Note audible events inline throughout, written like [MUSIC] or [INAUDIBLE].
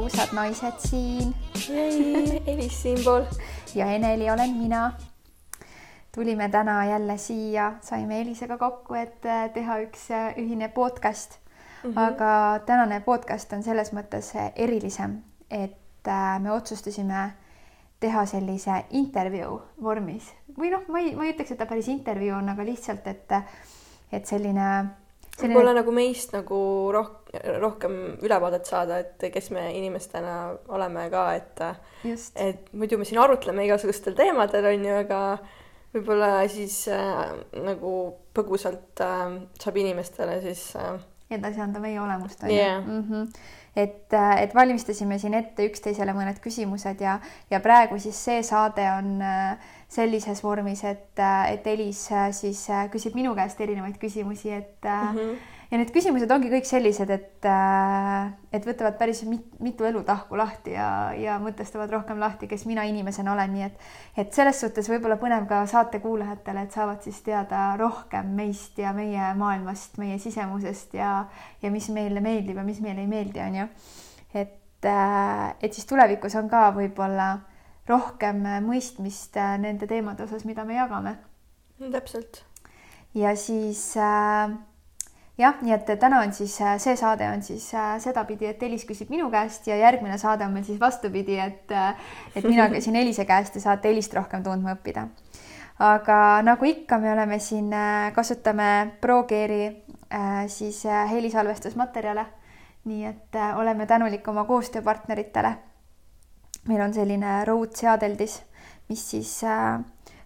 ausad naised siin. Elis siinpool. ja Eneli olen mina. tulime täna jälle siia, saime Elisega kokku, et äh, teha üks äh, ühine podcast mm. -hmm. aga tänane podcast on selles mõttes äh, erilisem, et me otsustasime teha sellise intervjuu vormis või noh, ma ei, ma ei ütleks, et ta päris intervjuu on, aga lihtsalt, et, et selline selline... võib-olla nagu meist nagu roh-, rohkem ülevaadet saada, et kes me inimestena oleme ka, et Just. et muidu me siin arutleme igasugustel teemadel, on ju, aga võib-olla siis äh, nagu põgusalt äh, saab inimestele siis äh, edasi anda meie olemust, on ju yeah. mm. -hmm. et, äh, et valmistasime siin ette üksteisele mõned küsimused ja, ja praegu siis see saade on äh, sellises vormis, et, et Elis äh, siis äh, küsib minu käest erinevaid küsimusi, et mm -hmm. ja need küsimused ongi kõik sellised, et, et võtavad päris mit, mitu elutahku lahti ja, ja mõtestavad rohkem lahti, kes mina inimesena olen, nii et, et selles suhtes võib-olla põnev ka saate kuulajatele, et saavad siis teada rohkem meist ja meie maailmast, meie sisemusest ja, ja mis meile meeldib ja mis meile ei meeldi, on ju. et, et siis tulevikus on ka võib-olla rohkem äh, mõistmist äh, nende teemade osas, mida me jagame. täpselt. ja siis äh, jah, nii et täna on siis äh, see saade on siis sedapidi, et Elis küsib minu käest ja järgmine saade on meil siis vastupidi, et et mina [LAUGHS] küsin Elise käest ja saate Elist rohkem tundma õppida. aga nagu ikka, me oleme siin, kasutame ProGeari siis helisalvestusmaterjale. nii et oleme tänulik oma koostööpartneritele meil on selline Rode seadeldis, mis siis äh,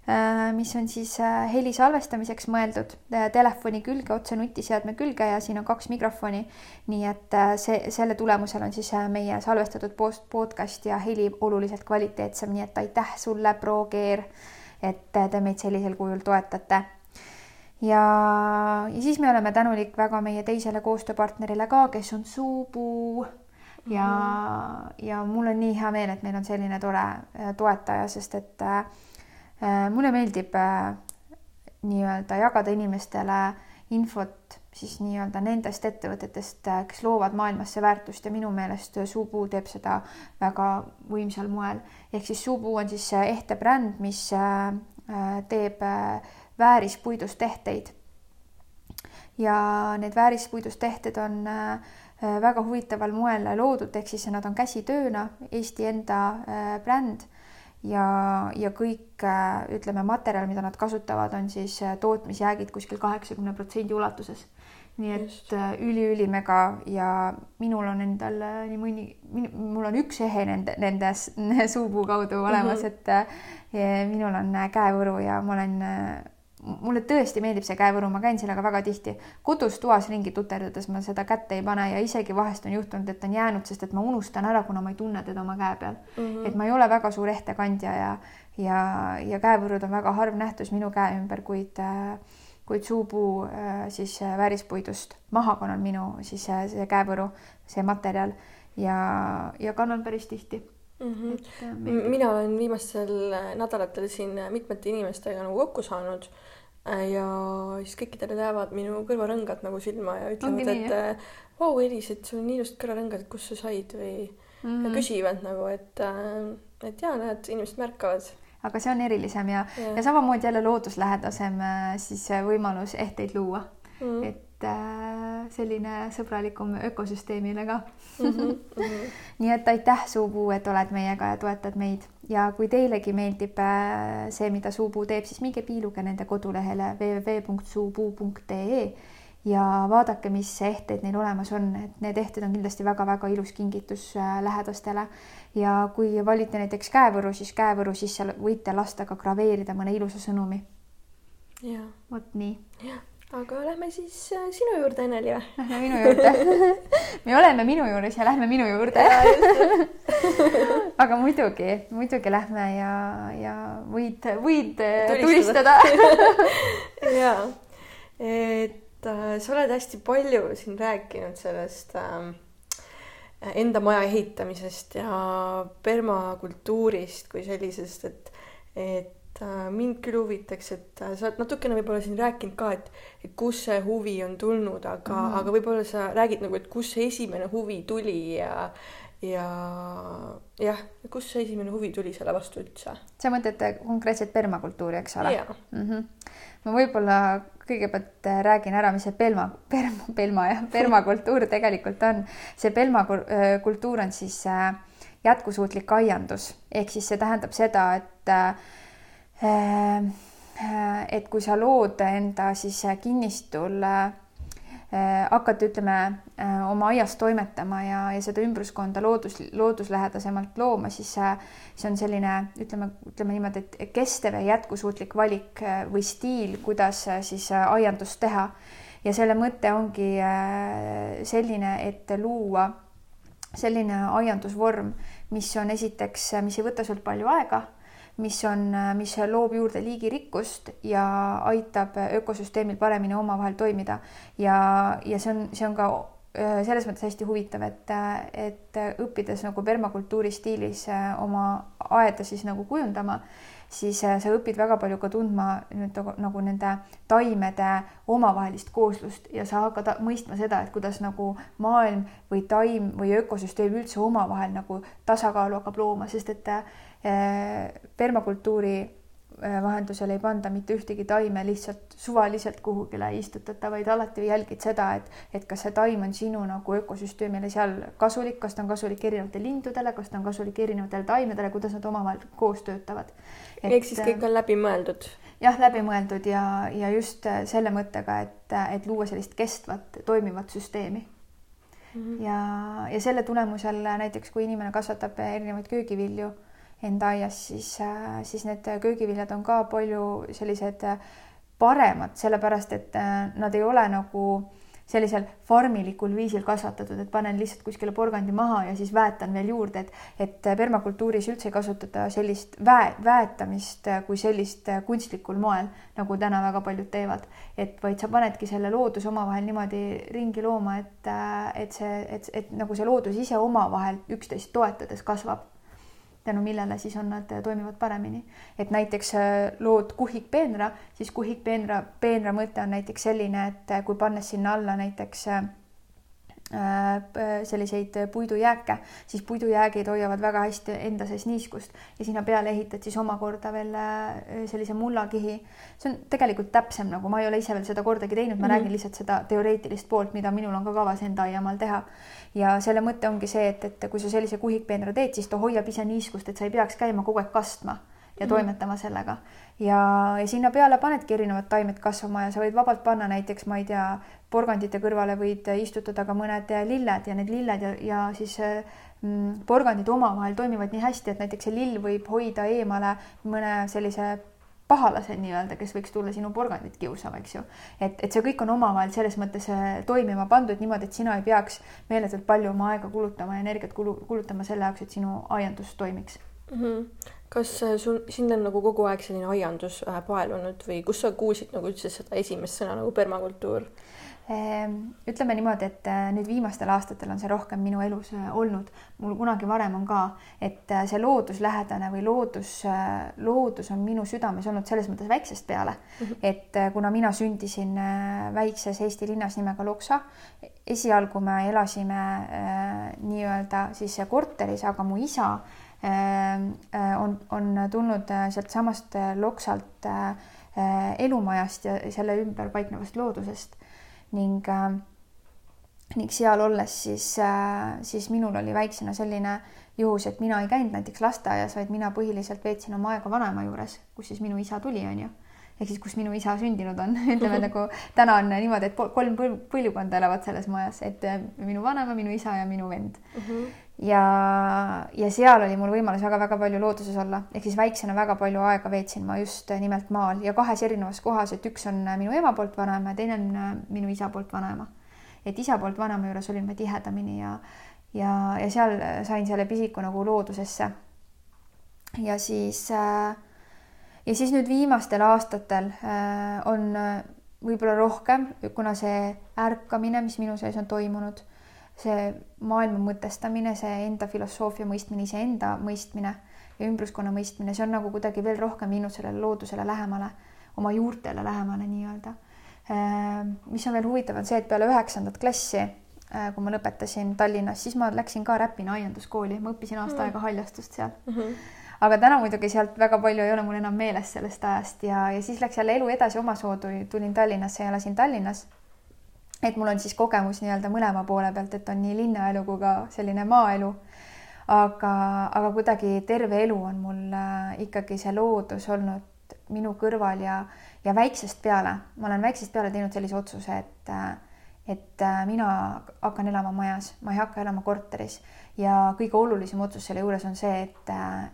äh, mis on siis äh, heli salvestamiseks mõeldud telefoni külge, otse nutiseadme külge ja siin on kaks mikrofoni. nii et see, selle tulemusel on siis meie salvestatud post, podcast ja heli oluliselt kvaliteetsem, nii et aitäh sulle, ProGear, et te meid sellisel kujul toetate. ja, ja siis me oleme tänulik väga meie teisele koostööpartnerile ka, kes on Suupuu ja mm, -hmm. ja mul on nii hea meel, et meil on selline tore äh, toetaja, sest et äh, äh, mulle meeldib äh, nii-öelda jagada inimestele infot siis nii-öelda nendest ettevõtetest, äh, kes loovad maailmasse väärtust ja minu meelest Suupuu teeb seda väga võimsal moel. ehk siis Suupuu on siis ehte bränd, mis teeb väärispuidust tehteid. ja need väärispuidust tehted on Äh, väga huvitaval moel loodud, ehk siis nad on käsitööna Eesti enda äh, bränd ja, ja kõik äh, ütleme, materjal, mida nad kasutavad, on siis tootmisjäägid kuskil kaheksakümne protsendi ulatuses. nii et üli-ülimega ja minul on endal nii mõni, mul on üks ehe nende, nendes [LAUGHS] suupuu kaudu olemas mm, -hmm. et minul on käevõru ja ma olen mulle tõesti meeldib see käevõru, ma käin sellega väga tihti. kodus toas ringi tuterdades ma seda kätte ei pane ja isegi vahest on juhtunud, et on jäänud, sest et ma unustan ära, kuna ma ei tunne teda oma käe peal mm. -hmm. et ma ei ole väga suur ehtekandja ja, ja, ja käevõrud on väga harv nähtus minu käe ümber, kuid kuid suupuu siis väärispuidust maha kannan minu siis see käevõru, see materjal ja, ja kannan päris tihti mm. -hmm. Et, mina olen viimastel nädalatel siin mitmete inimestega nagu kokku saanud Äh, ja siis kõikidele jäävad minu kõrvarõngad nagu silma ja ütlevad, et äh, vau wow,, Elis, et sul on nii ilusad kõrvarõngad, kust sa said või mm -hmm. küsivad nagu, et, äh, et ja näed, inimesed märkavad. aga see on erilisem ja, ja., ja samamoodi jälle looduslähedasem siis võimalus ehteid luua mm. et selline sõbralikum ökosüsteemile ka mm. -hmm, mm -hmm. nii et aitäh, Suupuu, et oled meiega ja toetad meid ja kui teilegi meeldib äh, see, mida Suupuu teeb, siis minge piiluge nende kodulehele www.suupuu.ee ja vaadake, mis ehteid neil olemas on, et need ehted on kindlasti väga-väga ilus kingitus äh, lähedastele. ja kui valite näiteks käevõru, siis käevõru sisse võite lasta ka graveerida mõne ilusa sõnumi. vot nii. jah aga lähme siis äh, sinu juurde, Eneli või? Lähme minu juurde. [LAUGHS] Me oleme minu juures ja lähme minu juurde. [LAUGHS] Aga muidugi, muidugi lähme ja, ja võid, võid äh, tulistada, tulistada. [LAUGHS] ja, et äh, sa oled hästi palju siin rääkinud sellest äh, enda maja ehitamisest ja permakultuurist kui sellisest, et, et et äh, mind küll huvitaks, et äh, sa oled natukene võib-olla siin rääkinud ka, et, kust see huvi on tulnud, aga mm, -hmm. aga võib-olla sa räägid nagu, et kust see esimene huvi tuli ja ja jah, kust see esimene huvi tuli selle vastu üldse? sa mõtled konkreetselt permakultuuri, eks ole? Mm -hmm. ma võib-olla kõigepealt äh, räägin ära, mis see pelma, perma, pelma jah, permakultuur tegelikult on. see pelmakultuur on siis jätkusuutlik aiandus, ehk siis see tähendab seda, et et kui sa lood enda siis kinnistul äh, hakkad, ütleme, äh, oma aias toimetama ja, ja seda ümbruskonda loodus, looduslähedasemalt looma, siis see on selline, ütleme, ütleme niimoodi, et kestev ja jätkusuutlik valik või stiil, kuidas siis aiandust teha. ja selle mõte ongi selline, et luua selline aiandusvorm, mis on esiteks, mis ei võta sult palju aega mis on, mis loob juurde liigirikkust ja aitab ökosüsteemil paremini omavahel toimida. ja, ja see on, see on ka selles mõttes hästi huvitav, et, et õppides nagu permakultuuri stiilis oma aeda siis nagu kujundama, siis sa õpid väga palju ka tundma nüüd nagu, nagu nende taimede omavahelist kooslust ja sa hakkad mõistma seda, et kuidas nagu maailm või taim või ökosüsteem üldse omavahel nagu tasakaalu hakkab looma, sest et permakultuuri äh, vahendusel ei panda mitte ühtegi taime lihtsalt suvaliselt kuhugile istutada, vaid alati jälgid seda, et, et kas see taim on sinu nagu ökosüsteemile seal kasulik, kas ta on kasulik erinevatele lindudele, kas ta on kasulik erinevatele taimedele, kuidas nad omavahel koos töötavad. ehk siis kõik on läbimõeldud? jah, läbimõeldud ja, ja just selle mõttega, et, et luua sellist kestvat, toimivat süsteemi mm. -hmm. ja, ja selle tulemusel näiteks, kui inimene kasvatab erinevaid köögivilju enda aias, siis, äh, siis need köögiviljad on ka palju sellised äh, paremad, sellepärast et äh, nad ei ole nagu sellisel farmilikul viisil kasvatatud, et panen lihtsalt kuskile porgandi maha ja siis väetan veel juurde, et, et permakultuuris üldse ei kasutata sellist väe, väetamist kui sellist kunstlikul moel, nagu täna väga paljud teevad. et vaid sa panedki selle looduse omavahel niimoodi ringi looma, et, et see, et, et nagu see loodus ise omavahel üksteist toetades kasvab tänu millele siis on nad, toimivad paremini. et näiteks äh, lood kuhikpeenra, siis kuhikpeenra, peenra mõte on näiteks selline, et äh, kui pannes sinna alla näiteks äh, selliseid puidujääke, siis puidujäägid hoiavad väga hästi enda sees niiskust ja sinna peale ehitad siis omakorda veel sellise mullakihi. see on tegelikult täpsem, nagu ma ei ole ise veel seda kordagi teinud, ma mm -hmm. räägin lihtsalt seda teoreetilist poolt, mida minul on ka kavas enda aiamaal teha ja selle mõte ongi see, et, et kui sa sellise kuhikpeenra teed, siis ta hoiab ise niiskust, et sa ei peaks käima kogu aeg kastma ja mm -hmm. toimetama sellega. Ja, ja sinna peale panedki erinevad taimed kasvama ja sa võid vabalt panna näiteks, ma ei tea, porgandite kõrvale võid istutada ka mõned lilled ja need lilled ja, ja siis mm, porgandid omavahel toimivad nii hästi, et näiteks see lill võib hoida eemale mõne sellise pahalased nii-öelda, kes võiks tulla sinu porgandit kiusama, eks ju. et, et see kõik on omavahel selles mõttes äh, toimima pandud niimoodi, et sina ei peaks meeletult palju oma aega kulutama ja energiat kulu, kulutama selle jaoks, et sinu aiandus toimiks mm. -hmm. Kas äh, sul, sind on nagu kogu aeg selline aiandus äh, paelunud või kus sa kuulsid nagu üldse seda esimest sõna nagu permakultuur? Ehm, ütleme niimoodi, et äh, nüüd viimastel aastatel on see rohkem minu elus äh, olnud, mul kunagi varem on ka, et äh, see looduslähedane või loodus, loodus on minu südames olnud selles mõttes väiksest peale mm, -hmm. et kuna mina sündisin väikses Eesti linnas nimega Loksa, esialgu me elasime nii-öelda siis korteris, aga mu isa on, on tulnud sealtsamast Loksalt elumajast ja selle ümber paiknevast loodusest ning ning seal olles siis siis minul oli väiksena selline juhus, et mina ei käinud näiteks lasteaias, vaid mina põhiliselt veetsin oma aega vanaema juures, kus siis minu isa tuli, onju. ehk siis, kus minu isa sündinud on, [LAUGHS] ütleme nagu täna on niimoodi, et kolm põlvkonda elavad selles majas, et minu vanaema, minu isa ja minu vend uh. Mhm. -huh ja, ja seal oli mul võimalus väga-väga palju looduses olla, ehk siis väiksena väga palju aega veetsin ma just nimelt maal ja kahes erinevas kohas, et üks on minu ema poolt vanaema ja teine on minu isa poolt vanaema. et isa poolt vanaema juures olin ma tihedamini ja, ja, ja seal sain selle pisiku nagu loodusesse. ja siis ja siis nüüd viimastel aastatel on võib-olla rohkem, kuna see ärkamine, mis minu sees on toimunud see maailma mõtestamine, see enda filosoofia mõistmine, iseenda mõistmine ja ümbruskonna mõistmine, see on nagu kuidagi veel rohkem viinud sellele loodusele lähemale, oma juurtele lähemale nii-öelda. Ehm, mis on veel huvitav, on see, et peale üheksandat klassi, äh, kui ma lõpetasin Tallinnas, siis ma läksin ka Räpina aianduskooli, ma õppisin aasta mm. aega haljastust seal mm. -hmm. aga täna muidugi sealt väga palju ei ole mul enam meeles sellest ajast ja, ja siis läks jälle elu edasi omasoodu, tulin Tallinnasse ja elasin Tallinnas et mul on siis kogemus nii-öelda mõlema poole pealt, et on nii linnaelu kui ka selline maaelu. Aga, aga kuidagi terve elu on mul äh, ikkagi see loodus olnud minu kõrval ja, ja väiksest peale, ma olen väiksest peale teinud sellise otsuse, et, äh, et äh, mina hakkan elama majas, ma ei hakka elama korteris. Ja kõige olulisem otsus selle juures on see, et,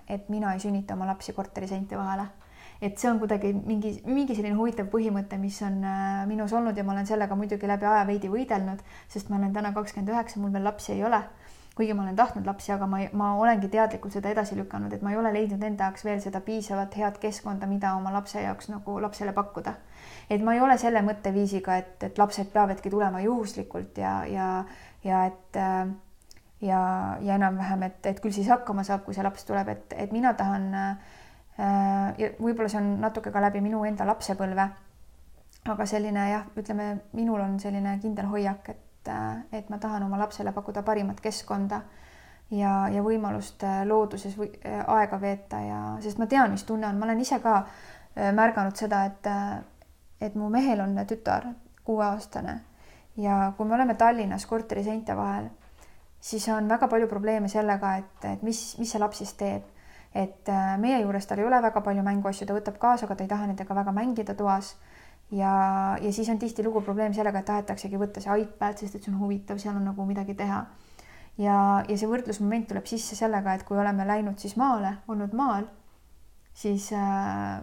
et mina ei sünnita oma lapsi korteriseinte vahele et see on kuidagi mingi, mingi selline huvitav põhimõte, mis on minus olnud ja ma olen sellega muidugi läbi aja veidi võidelnud, sest ma olen täna kakskümmend üheksa, mul veel lapsi ei ole kuigi ma olen tahtnud lapsi, aga ma, ma olengi teadlikult seda edasi lükanud, et ma ei ole leidnud enda jaoks veel seda piisavat head keskkonda, mida oma lapse jaoks nagu lapsele pakkuda. et ma ei ole selle mõtteviisiga, et, et lapsed peavadki tulema juhuslikult ja, ja, ja et ja, ja enam-vähem, et, et küll siis hakkama saab, kui see laps tuleb, et, et mina tahan äh, ja võib-olla see on natuke ka läbi minu enda lapsepõlve. aga selline jah, ütleme, minul on selline kindel hoiak, et äh, et ma tahan oma lapsele pakkuda parimat keskkonda ja, ja võimalust äh, looduses või äh, aega veeta ja, sest ma tean, mis tunne on, ma olen ise ka märganud seda, et, et mu mehel on tütar, kuueaastane ja kui me oleme Tallinnas korteri seinte vahel, siis on väga palju probleeme sellega, et, et mis, mis see laps siis teeb. Et meie juures tal ei ole väga palju mänguasju, ta võtab kaasa, aga ta ei taha nendega väga mängida toas ja, ja siis on tihtilugu probleem sellega, et tahetaksegi võtta see iPad, sest et see on huvitav, seal on nagu midagi teha. ja, ja see võrdlusmoment tuleb sisse sellega, et kui oleme läinud siis maale, olnud maal, siis äh,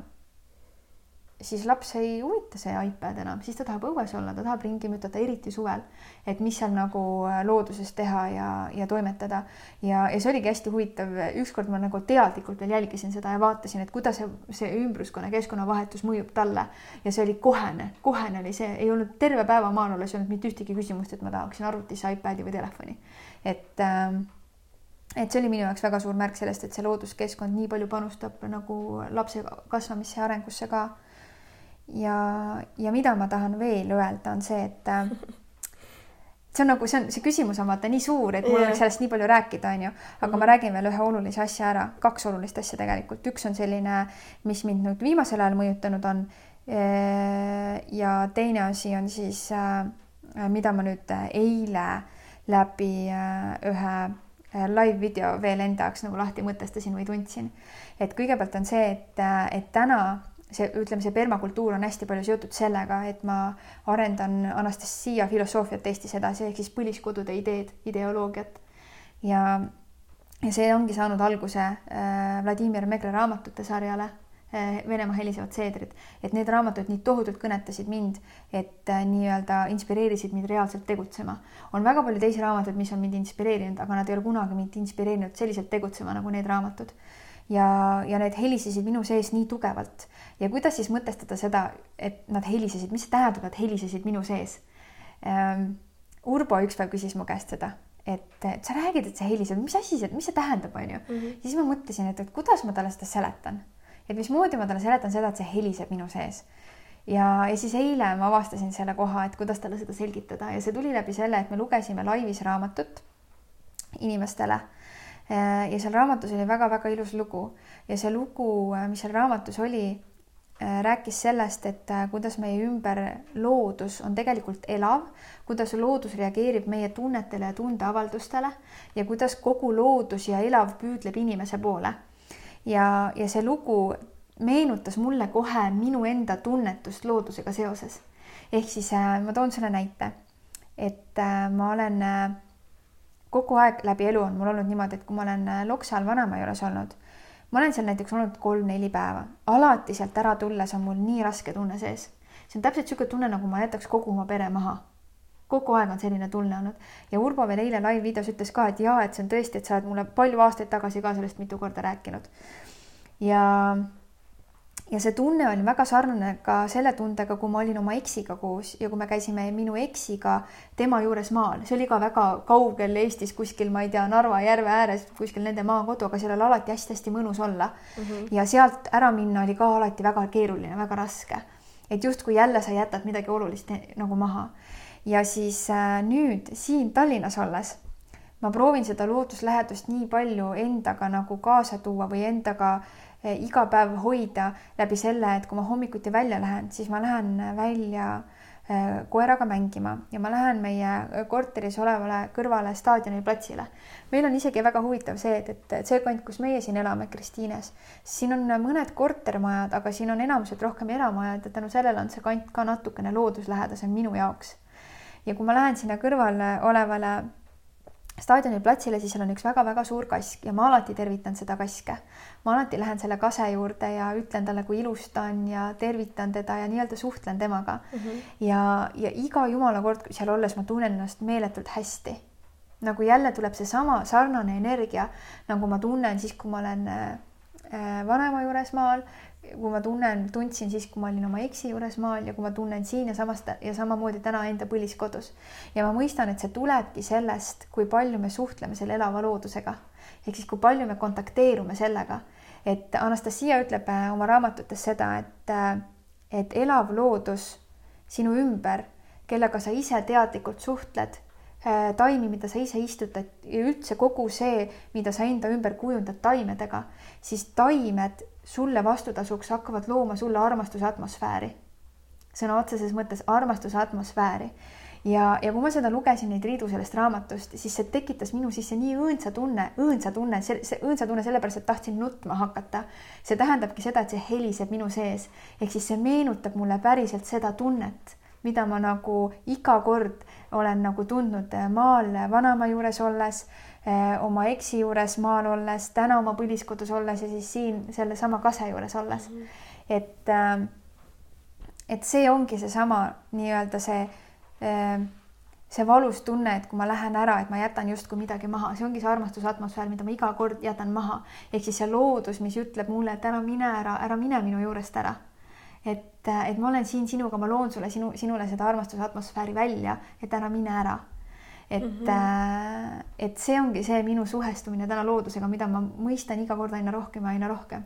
siis laps ei huvita see iPad enam, siis ta tahab õues olla, ta tahab ringi mütata, eriti suvel. et mis seal nagu äh, looduses teha ja, ja toimetada. ja, ja see oligi hästi huvitav, ükskord ma nagu teadlikult veel jälgisin seda ja vaatasin, et kuidas see, see ümbruskonna keskkonnavahetus mõjub talle. ja see oli kohene, kohene oli see, ei olnud terve päeva maal olles olnud mitte ühtegi küsimust, et ma tahaksin arvutisse iPadi või telefoni. et ähm, et see oli minu jaoks väga suur märk sellest, et see looduskeskkond nii palju panustab nagu lapse kasvamisse ja arengusse ka ja, ja mida ma tahan veel öelda, on see, et äh, see on nagu, see on, see küsimus on vaata nii suur, et mul yeah. oleks sellest nii palju rääkida, onju, aga mm -hmm. ma räägin veel ühe olulise asja ära, kaks olulist asja tegelikult, üks on selline, mis mind nüüd viimasel ajal mõjutanud on. Äh, ja teine asi on siis, äh, mida ma nüüd eile läbi ühe live video veel enda jaoks nagu lahti mõtestasin või tundsin. et kõigepealt on see, et, et täna see, ütleme, see permakultuur on hästi palju seotud sellega, et ma arendan Anastasia filosoofiat Eestis edasi, ehk siis põliskodude ideed, ideoloogiat. ja, ja see ongi saanud alguse äh, Vladimir Megre raamatute sarjale äh, Venemaa helisevad seedrid, et need raamatud nii tohutult kõnetasid mind, et äh, nii-öelda inspireerisid mind reaalselt tegutsema. on väga palju teisi raamatuid, mis on mind inspireerinud, aga nad ei ole kunagi mind inspireerinud selliselt tegutsema nagu need raamatud ja, ja need helisesid minu sees nii tugevalt. Ja kuidas siis mõtestada seda, et nad helisesid, mis see tähendab, nad helisesid minu sees? Ähm,? Urbo üks päev küsis mu käest seda, et, sa räägid, et see heliseb, mis asi see, mis see tähendab, onju. Mhm. siis ma mõtlesin, et, et kuidas ma talle seda seletan, et mismoodi ma talle seletan seda, et see heliseb minu sees? Ja, ja siis eile ma avastasin selle koha, et kuidas talle seda selgitada. Ja see tuli läbi selle, et me lugesime laivis raamatut inimestele ja seal raamatus oli väga-väga ilus lugu ja see lugu, äh, mis seal raamatus oli, äh, rääkis sellest, et kuidas meie ümber loodus on tegelikult elav, kuidas loodus reageerib meie tunnetele ja tundeavaldustele ja kuidas kogu loodus ja elav püüdleb inimese poole. ja, ja see lugu meenutas mulle kohe minu enda tunnetust loodusega seoses. ehk siis ma toon selle näite, et ma olen kogu aeg läbi elu on mul olnud niimoodi, et kui ma olen äh, Loksal vanaema juures olnud, ma olen seal näiteks olnud kolm-neli päeva, alati sealt ära tulles on mul nii raske tunne sees. see on täpselt niisugune tunne, nagu ma jätaks kogu oma pere maha. kogu aeg on selline tunne olnud ja Urbo veel eile live videos ütles ka, et jaa, et see on tõesti, et sa oled mulle palju aastaid tagasi ka sellest mitu korda rääkinud. ja ja see tunne oli väga sarnane ka selle tundega, kui ma olin oma eksiga koos ja kui me käisime minu eksiga tema juures maal, see oli ka väga kaugel Eestis kuskil, ma ei tea, Narva järve ääres, kuskil nende maakodu, aga seal oli alati hästi-hästi mõnus olla mm. -hmm. ja sealt ära minna oli ka alati väga keeruline, väga raske. et justkui jälle sa jätad midagi olulist nagu maha. ja siis äh, nüüd siin Tallinnas olles ma proovin seda looduslähedust nii palju endaga nagu kaasa tuua või endaga äh, Eh, iga päev hoida läbi selle, et kui ma hommikuti välja lähen, siis ma lähen välja eh, koeraga mängima ja ma lähen meie korteris olevale kõrvale staadioniplatsile. meil on isegi väga huvitav see, et, et see kant, kus meie siin elame, Kristiines, siin on mõned kortermajad, aga siin on enamuselt rohkem eramajad ja tänu sellele on see kant ka natukene looduslähedasem minu jaoks. ja kui ma lähen sinna kõrvale olevale staadioni platsile, siis seal on üks väga-väga suur kask ja ma alati tervitan seda kaske. Ma alati lähen selle kase juurde ja ütlen talle, kui ilus ta on ja tervitan teda ja nii-öelda suhtlen temaga mm. -hmm. ja, ja iga jumala kord seal olles ma tunnen ennast meeletult hästi. nagu jälle tuleb seesama sarnane energia, nagu ma tunnen siis, kui ma olen äh, vanema juures maal kui ma tunnen, tundsin siis, kui ma olin oma eksi juures maal ja kui ma tunnen siin ja samast ja samamoodi täna enda põliskodus. ja ma mõistan, et see tulebki sellest, kui palju me suhtleme selle elava loodusega. Ehk siis, kui palju me kontakteerume sellega, et Anastasia ütleb äh, oma raamatutes seda, et, äh, et elav loodus sinu ümber, kellega sa ise teadlikult suhtled äh, taimi, mida sa ise istutad ja üldse kogu see, mida sa enda ümber kujundad taimedega, siis taimed sulle vastutasuks hakkavad looma sulle armastuse atmosfääri. sõna otseses mõttes armastuse atmosfääri. Ja, ja kui ma seda lugesin, neid riidu sellest raamatust, siis see tekitas minu sisse nii õõnsa tunne, õõnsa tunne, see, see õõnsa tunne sellepärast, et tahtsin nutma hakata. see tähendabki seda, et see heliseb minu sees. ehk siis see meenutab mulle päriselt seda tunnet, mida ma nagu iga kord olen nagu tundnud maal vanaema juures olles Eh, oma eksi juures maal olles, täna oma põliskodus olles ja siis siin sellesama kase juures olles. -hmm. et, ähm, et see ongi seesama nii-öelda see, ähm, see valus tunne, et kui ma lähen ära, et ma jätan justkui midagi maha, see ongi see armastusatmosfäär, mida ma iga kord jätan maha. ehk siis see loodus, mis ütleb mulle, et ära mine ära, ära mine minu juurest ära. et, äh, et ma olen siin sinuga, ma loon sulle sinu, sinule seda armastusatmosfääri välja, et ära mine ära et mm, -hmm. et see ongi see minu suhestumine täna loodusega, mida ma mõistan iga kord aina rohkem ja aina rohkem.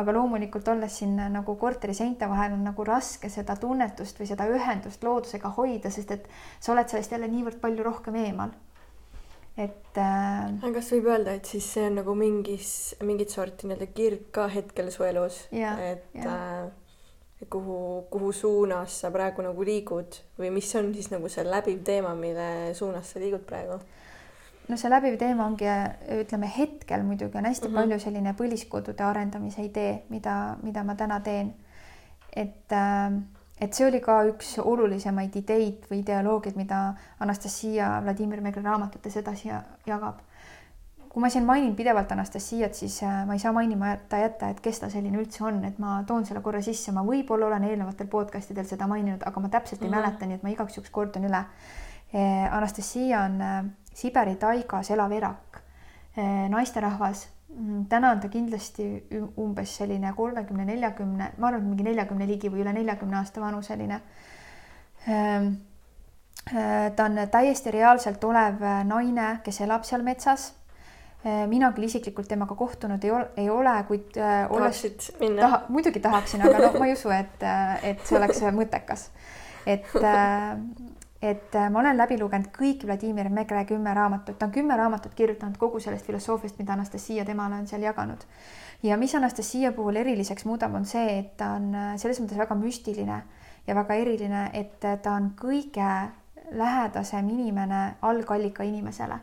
Aga loomulikult olles siin nagu korteri seinte vahel on nagu raske seda tunnetust või seda ühendust loodusega hoida, sest et sa oled sellest jälle niivõrd palju rohkem eemal. et äh,. kas võib öelda, et siis see on nagu mingis, mingit sorti nii-öelda kirg ka hetkel su elus, et ja. Äh, kuhu, kuhu suunas sa praegu nagu liigud või mis on siis nagu see läbiv teema, mille suunas sa liigud praegu? No see läbiv teema ongi, ütleme hetkel muidugi on hästi mm -hmm. palju selline põliskodude arendamise idee, mida, mida ma täna teen. et, äh, et see oli ka üks olulisemaid ideid või ideoloogiaid, mida Anastasia Vladimir Megre raamatutes edasi jagab kui ma siin mainin pidevalt Anastasiat, siis äh, ma ei saa mainimata jätta, et kes ta selline üldse on, et ma toon selle korra sisse, ma võib-olla olen eelnevatel podcast idel seda maininud, aga ma täpselt ei mm -hmm. mäleta, nii et ma igaks juhuks kordan üle. Äh, Anastasia on Siberi taigas elav erak, naisterahvas. Mm, täna on ta kindlasti umbes selline kolmekümne, neljakümne, ma arvan, et mingi neljakümne ligi või üle neljakümne aasta vanuseline ta on täiesti reaalselt olev naine, kes elab seal metsas Äh, mina küll isiklikult temaga kohtunud ei ole, ei ole, kuid äh, minna? taha, muidugi tahaksin, aga no ma ei usu, et, äh, et see oleks mõttekas. et, et ma olen läbi lugenud kõik Vladimir Megre kümme raamatut, ta on kümme raamatut kirjutanud kogu sellest filosoofiast, mida Anastasia temale on seal jaganud. ja mis Anastasia puhul eriliseks muudab, on see, et ta on selles mõttes väga müstiline ja väga eriline, et ta on kõige lähedasem inimene algallika inimesele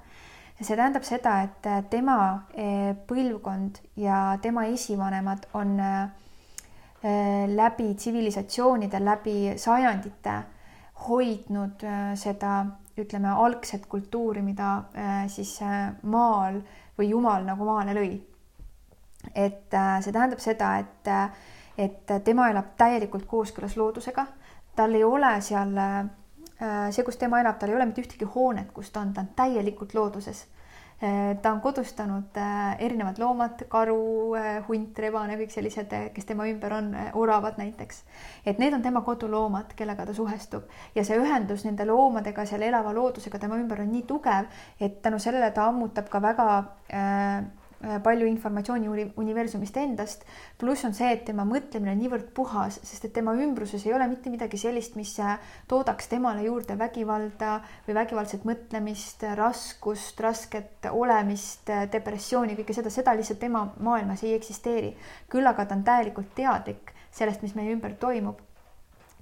ja see tähendab seda, et äh, tema äh, põlvkond ja tema esivanemad on äh, läbi tsivilisatsioonide, läbi sajandite hoidnud seda, ütleme, algset kultuuri, mida siis maal või jumal nagu maale lõi. et see tähendab seda, et, et tema elab täielikult kooskõlas loodusega, tal ei ole seal Äh, see, kus tema elab, tal ei ole mitte ühtegi hoonet, kus ta on, ta on täielikult looduses. Ta on kodustanud erinevad loomad, karu, hunt, rebane, kõik sellised, kes tema ümber on, oravad näiteks. et need on tema koduloomad, kellega ta suhestub ja see ühendus nende loomadega, seal elava loodusega tema ümber on nii tugev, et tänu sellele ta ammutab ka väga äh, Äh, palju informatsiooni universumist endast. pluss on see, et tema mõtlemine on niivõrd puhas, sest et tema ümbruses ei ole mitte midagi sellist, mis äh, toodaks temale juurde vägivalda või vägivaldset mõtlemist, raskust, rasket olemist, äh, depressiooni, kõike seda, seda lihtsalt tema maailmas ei eksisteeri. küll aga ta on täielikult teadlik sellest, mis meie ümber toimub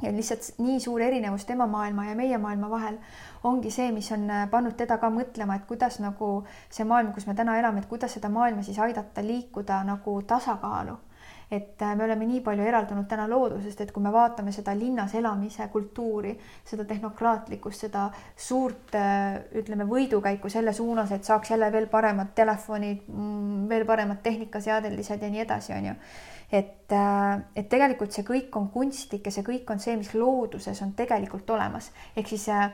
ja lihtsalt nii suur erinevus tema maailma ja meie maailma vahel ongi see, mis on äh, pannud teda ka mõtlema, et kuidas nagu see maailm, kus me täna elame, et kuidas seda maailma siis aidata liikuda nagu tasakaalu. et äh, me oleme nii palju eraldunud täna loodusest, et kui me vaatame seda linnas elamise kultuuri, seda tehnokraatlikkust, seda suurt äh, ütleme võidukäiku selle suunas, et saaks jälle veel paremad telefonid, mm, veel paremad tehnikaseadelised ja nii edasi, on ju et, äh, et tegelikult see kõik on kunstlik ja see kõik on see, mis looduses on tegelikult olemas. ehk siis äh,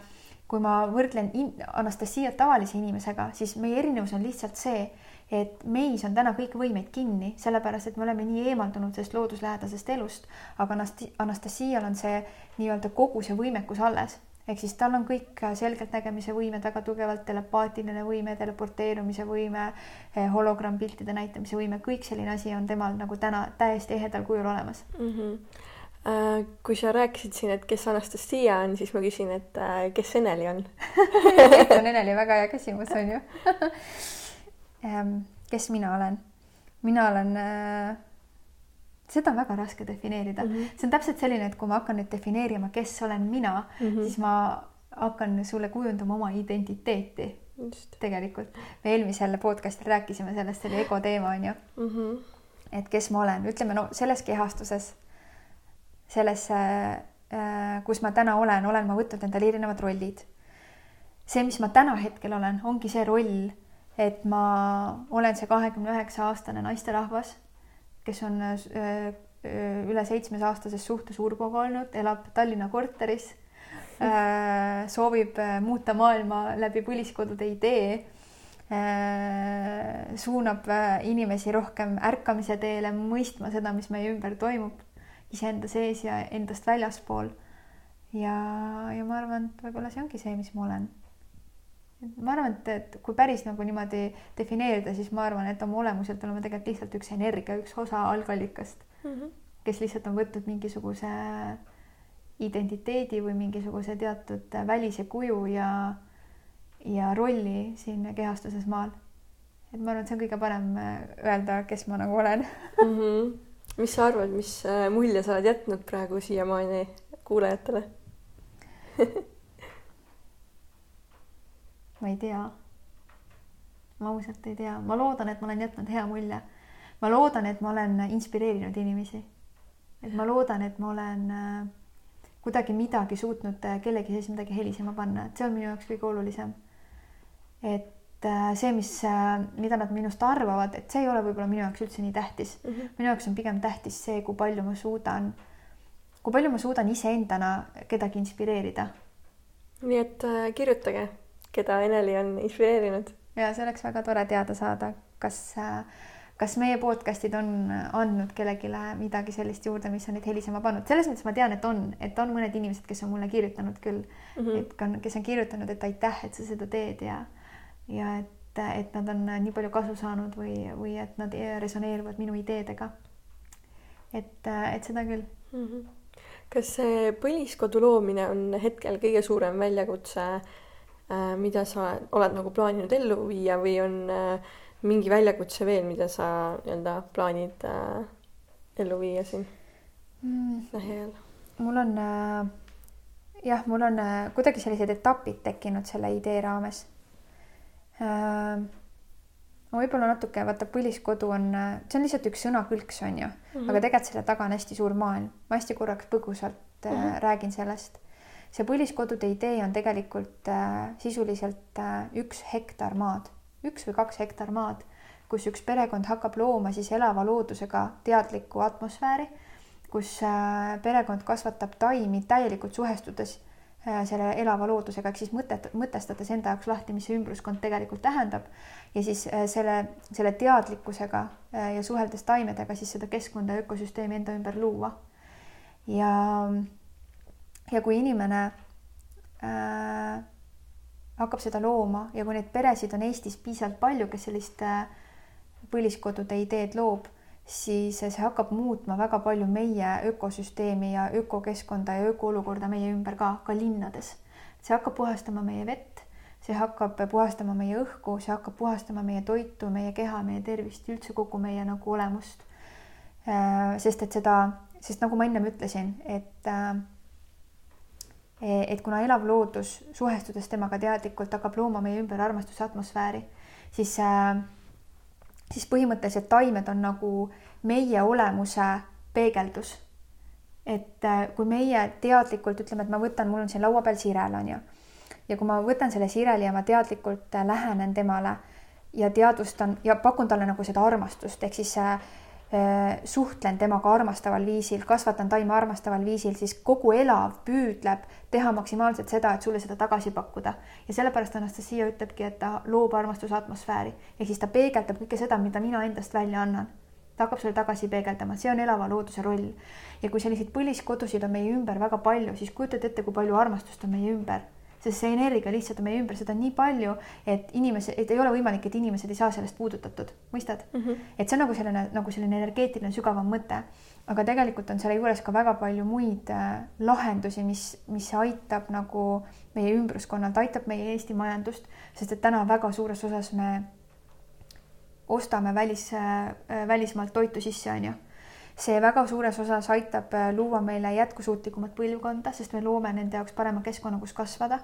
kui ma võrdlen Anastasiat tavalise inimesega, siis meie erinevus on lihtsalt see, et meis on täna kõik võimeid kinni, sellepärast et me oleme nii eemaldunud sellest looduslähedasest elust, aga Anastasial on see nii-öelda kogu see võimekus alles ehk siis tal on kõik selgeltnägemise võimed väga tugevalt, telepaatiline võime, teleporteerumise võime, eh, hologrampiltide näitamise võime, kõik selline asi on temal nagu täna täiesti ehedal kujul olemas mm. -hmm. kui sa rääkisid siin, et kes Anastasia on, siis ma küsin, et äh, kes Eneli on [LAUGHS] kes on Eneli, väga hea küsimus on ju [LAUGHS] ehm, kes mina olen? mina olen äh, seda on väga raske defineerida mm. -hmm. see on täpselt selline, et kui ma hakkan nüüd defineerima, kes olen mina mm, -hmm. siis ma hakkan sulle kujundama oma identiteeti. tegelikult me eelmisel podcast'il rääkisime sellest, see oli ego teema on ju mm. -hmm. et kes ma olen, ütleme no selles kehastuses, selles äh,, kus ma täna olen, olen ma võtnud endale erinevad rollid. see, mis ma täna hetkel olen, ongi see roll, et ma olen see kahekümne üheksa aastane naisterahvas kes on äh, äh, üle seitsmesaastases suhtes Urboga olnud, elab Tallinna korteris, [LAUGHS] äh, soovib muuta maailma läbi põliskodude idee, suunab inimesi rohkem ärkamise teele, mõistma seda, mis meie ümber toimub, iseenda sees ja endast väljaspool. ja, ja ma arvan, et võib-olla see ongi see, mis ma olen ma arvan, et, et kui päris nagu niimoodi defineerida, siis ma arvan, et oma olemuselt oleme tegelikult lihtsalt üks energia, üks osa algallikast mm, -hmm. kes lihtsalt on võtnud mingisuguse identiteedi või mingisuguse teatud välise kuju ja, ja rolli siin kehastuses maal. et ma arvan, et see on kõige parem äh, öelda, kes ma nagu olen mm. -hmm. mis sa arvad, mis äh, mulje sa oled jätnud praegu siiamaani kuulajatele [LAUGHS] ma ei tea. ma ausalt ei tea, ma loodan, et ma olen jätnud hea mulje. ma loodan, et ma olen inspireerinud inimesi. et ma loodan, et ma olen äh, kuidagi midagi suutnud äh, kellegi sees midagi helisema panna, et see on minu jaoks kõige olulisem. et äh, see, mis, mida nad minust arvavad, et see ei ole võib-olla minu jaoks üldse nii tähtis mm. -hmm. minu jaoks on pigem tähtis see, kui palju ma suudan, kui palju ma suudan iseendana kedagi inspireerida. nii et kirjutage keda Eneli on inspireerinud. ja see oleks väga tore teada saada, kas, kas meie podcast'id on andnud kellelegi midagi sellist juurde, mis on neid helisema pannud, selles mõttes ma tean, et on, et on mõned inimesed, kes on mulle kirjutanud küll mm, -hmm. et ka, kes on kirjutanud, et aitäh, et sa seda teed ja, ja et, et nad on nii palju kasu saanud või, või et nad resoneeruvad minu ideedega. et, et seda küll mm. -hmm kas see põliskodu loomine on hetkel kõige suurem väljakutse mida sa oled nagu plaaninud ellu viia või on äh, mingi väljakutse veel, mida sa nii-öelda plaanid äh, ellu viia siin mm. lähiajal? mul on jah, mul on kuidagi sellised etapid tekkinud selle idee raames. ma võib-olla natuke, vaata põliskodu on, see on lihtsalt üks sõnakõlks, on ju mm, -hmm. aga tegelikult selle taga on hästi suur maailm. ma hästi korraks põgusalt mm -hmm. räägin sellest see põliskodude idee on tegelikult äh, sisuliselt äh, üks hektar maad, üks või kaks hektar maad, kus üks perekond hakkab looma siis elava loodusega teadlikku atmosfääri, kus äh, perekond kasvatab taimi täielikult suhestudes äh, selle elava loodusega, ehk siis mõtet, mõtestades enda jaoks lahti, mis see ümbruskond tegelikult tähendab ja siis äh, selle, selle teadlikkusega äh, ja suheldes taimedega siis seda keskkonda ja ökosüsteemi enda ümber luua. ja, ja kui inimene äh, hakkab seda looma ja kui neid peresid on Eestis piisavalt palju, kes sellist äh, põliskodude ideed loob, siis see hakkab muutma väga palju meie ökosüsteemi ja ökokeskkonda ja ökoolukorda meie ümber ka, ka linnades. see hakkab puhastama meie vett, see hakkab puhastama meie õhku, see hakkab puhastama meie toitu, meie keha, meie tervist, üldse kogu meie nagu olemust. Äh, sest et seda, sest nagu ma ennem ütlesin, et äh, et kuna elav loodus, suhestudes temaga teadlikult, hakkab looma meie ümber armastuse atmosfääri, siis äh, siis põhimõtteliselt taimed on nagu meie olemuse peegeldus. et äh, kui meie teadlikult ütleme, et ma võtan, mul on siin laua peal sirel on ju, ja kui ma võtan selle sireli ja ma teadlikult äh, lähenen temale ja teadvustan ja pakun talle nagu seda armastust, ehk siis Äh, suhtlen temaga armastaval viisil, kasvatan taime armastaval viisil, siis kogu elav püüdleb teha maksimaalselt seda, et sulle seda tagasi pakkuda. ja sellepärast Anastasia ütlebki, et ta loob armastuse atmosfääri ehk siis ta peegeldab kõike seda, mida mina endast välja annan. ta hakkab sulle tagasi peegeldama, see on elava looduse roll. ja kui selliseid põliskodusid on meie ümber väga palju, siis kujutad ette, kui palju armastust on meie ümber sest see energia lihtsalt on meie ümber, seda on nii palju, et inimesed, et ei ole võimalik, et inimesed ei saa sellest puudutatud, mõistad mm? -hmm. et see on nagu selline, nagu selline energeetiline sügavam mõte. aga tegelikult on selle juures ka väga palju muid äh, lahendusi, mis, mis aitab nagu meie ümbruskonnalt, aitab meie Eesti majandust, sest et täna väga suures osas me ostame välis äh,, välismaalt toitu sisse, on ju see väga suures osas aitab äh, luua meile jätkusuutlikumat põlvkonda, sest me loome nende jaoks parema keskkonna, kus kasvada.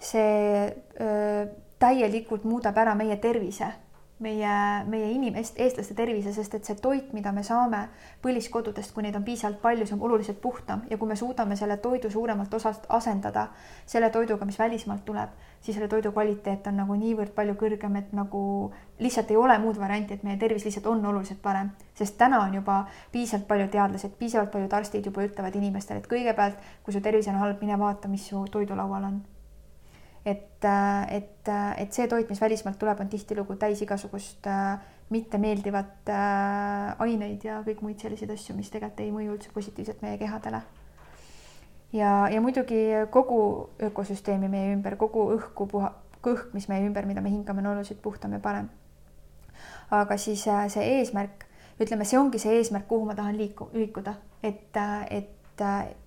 See öö, täielikult muudab ära meie tervise meie, meie inimest, eestlaste tervise, sest et see toit, mida me saame põliskodudest, kui neid on piisavalt palju, see on oluliselt puhtam. Ja kui me suudame selle toidu suuremalt osast asendada selle toiduga, mis välismaalt tuleb, siis selle toidu kvaliteet on nagu niivõrd palju kõrgem, et nagu lihtsalt ei ole muud varianti, et meie tervis lihtsalt on oluliselt parem, sest täna on juba piisavalt palju teadlased, piisavalt paljud arstid juba ütlevad inimestele, et kõigepealt, kui su tervis on halb, mine vaata, mis su toidulaual on et, äh, et, äh, et see toit, mis välismaalt tuleb, on tihtilugu täis igasugust äh, mittemeeldivat aineid ja kõik muid selliseid asju, mis tegelikult ei mõju üldse positiivselt meie kehadele. ja, ja muidugi kogu ökosüsteemi meie ümber, kogu õhku puha, õhk, mis meie ümber, mida me hingame, on oluliselt puhtam ja parem. aga siis see eesmärk, ütleme, see ongi see eesmärk, kuhu ma tahan liiku, liikuda, et, et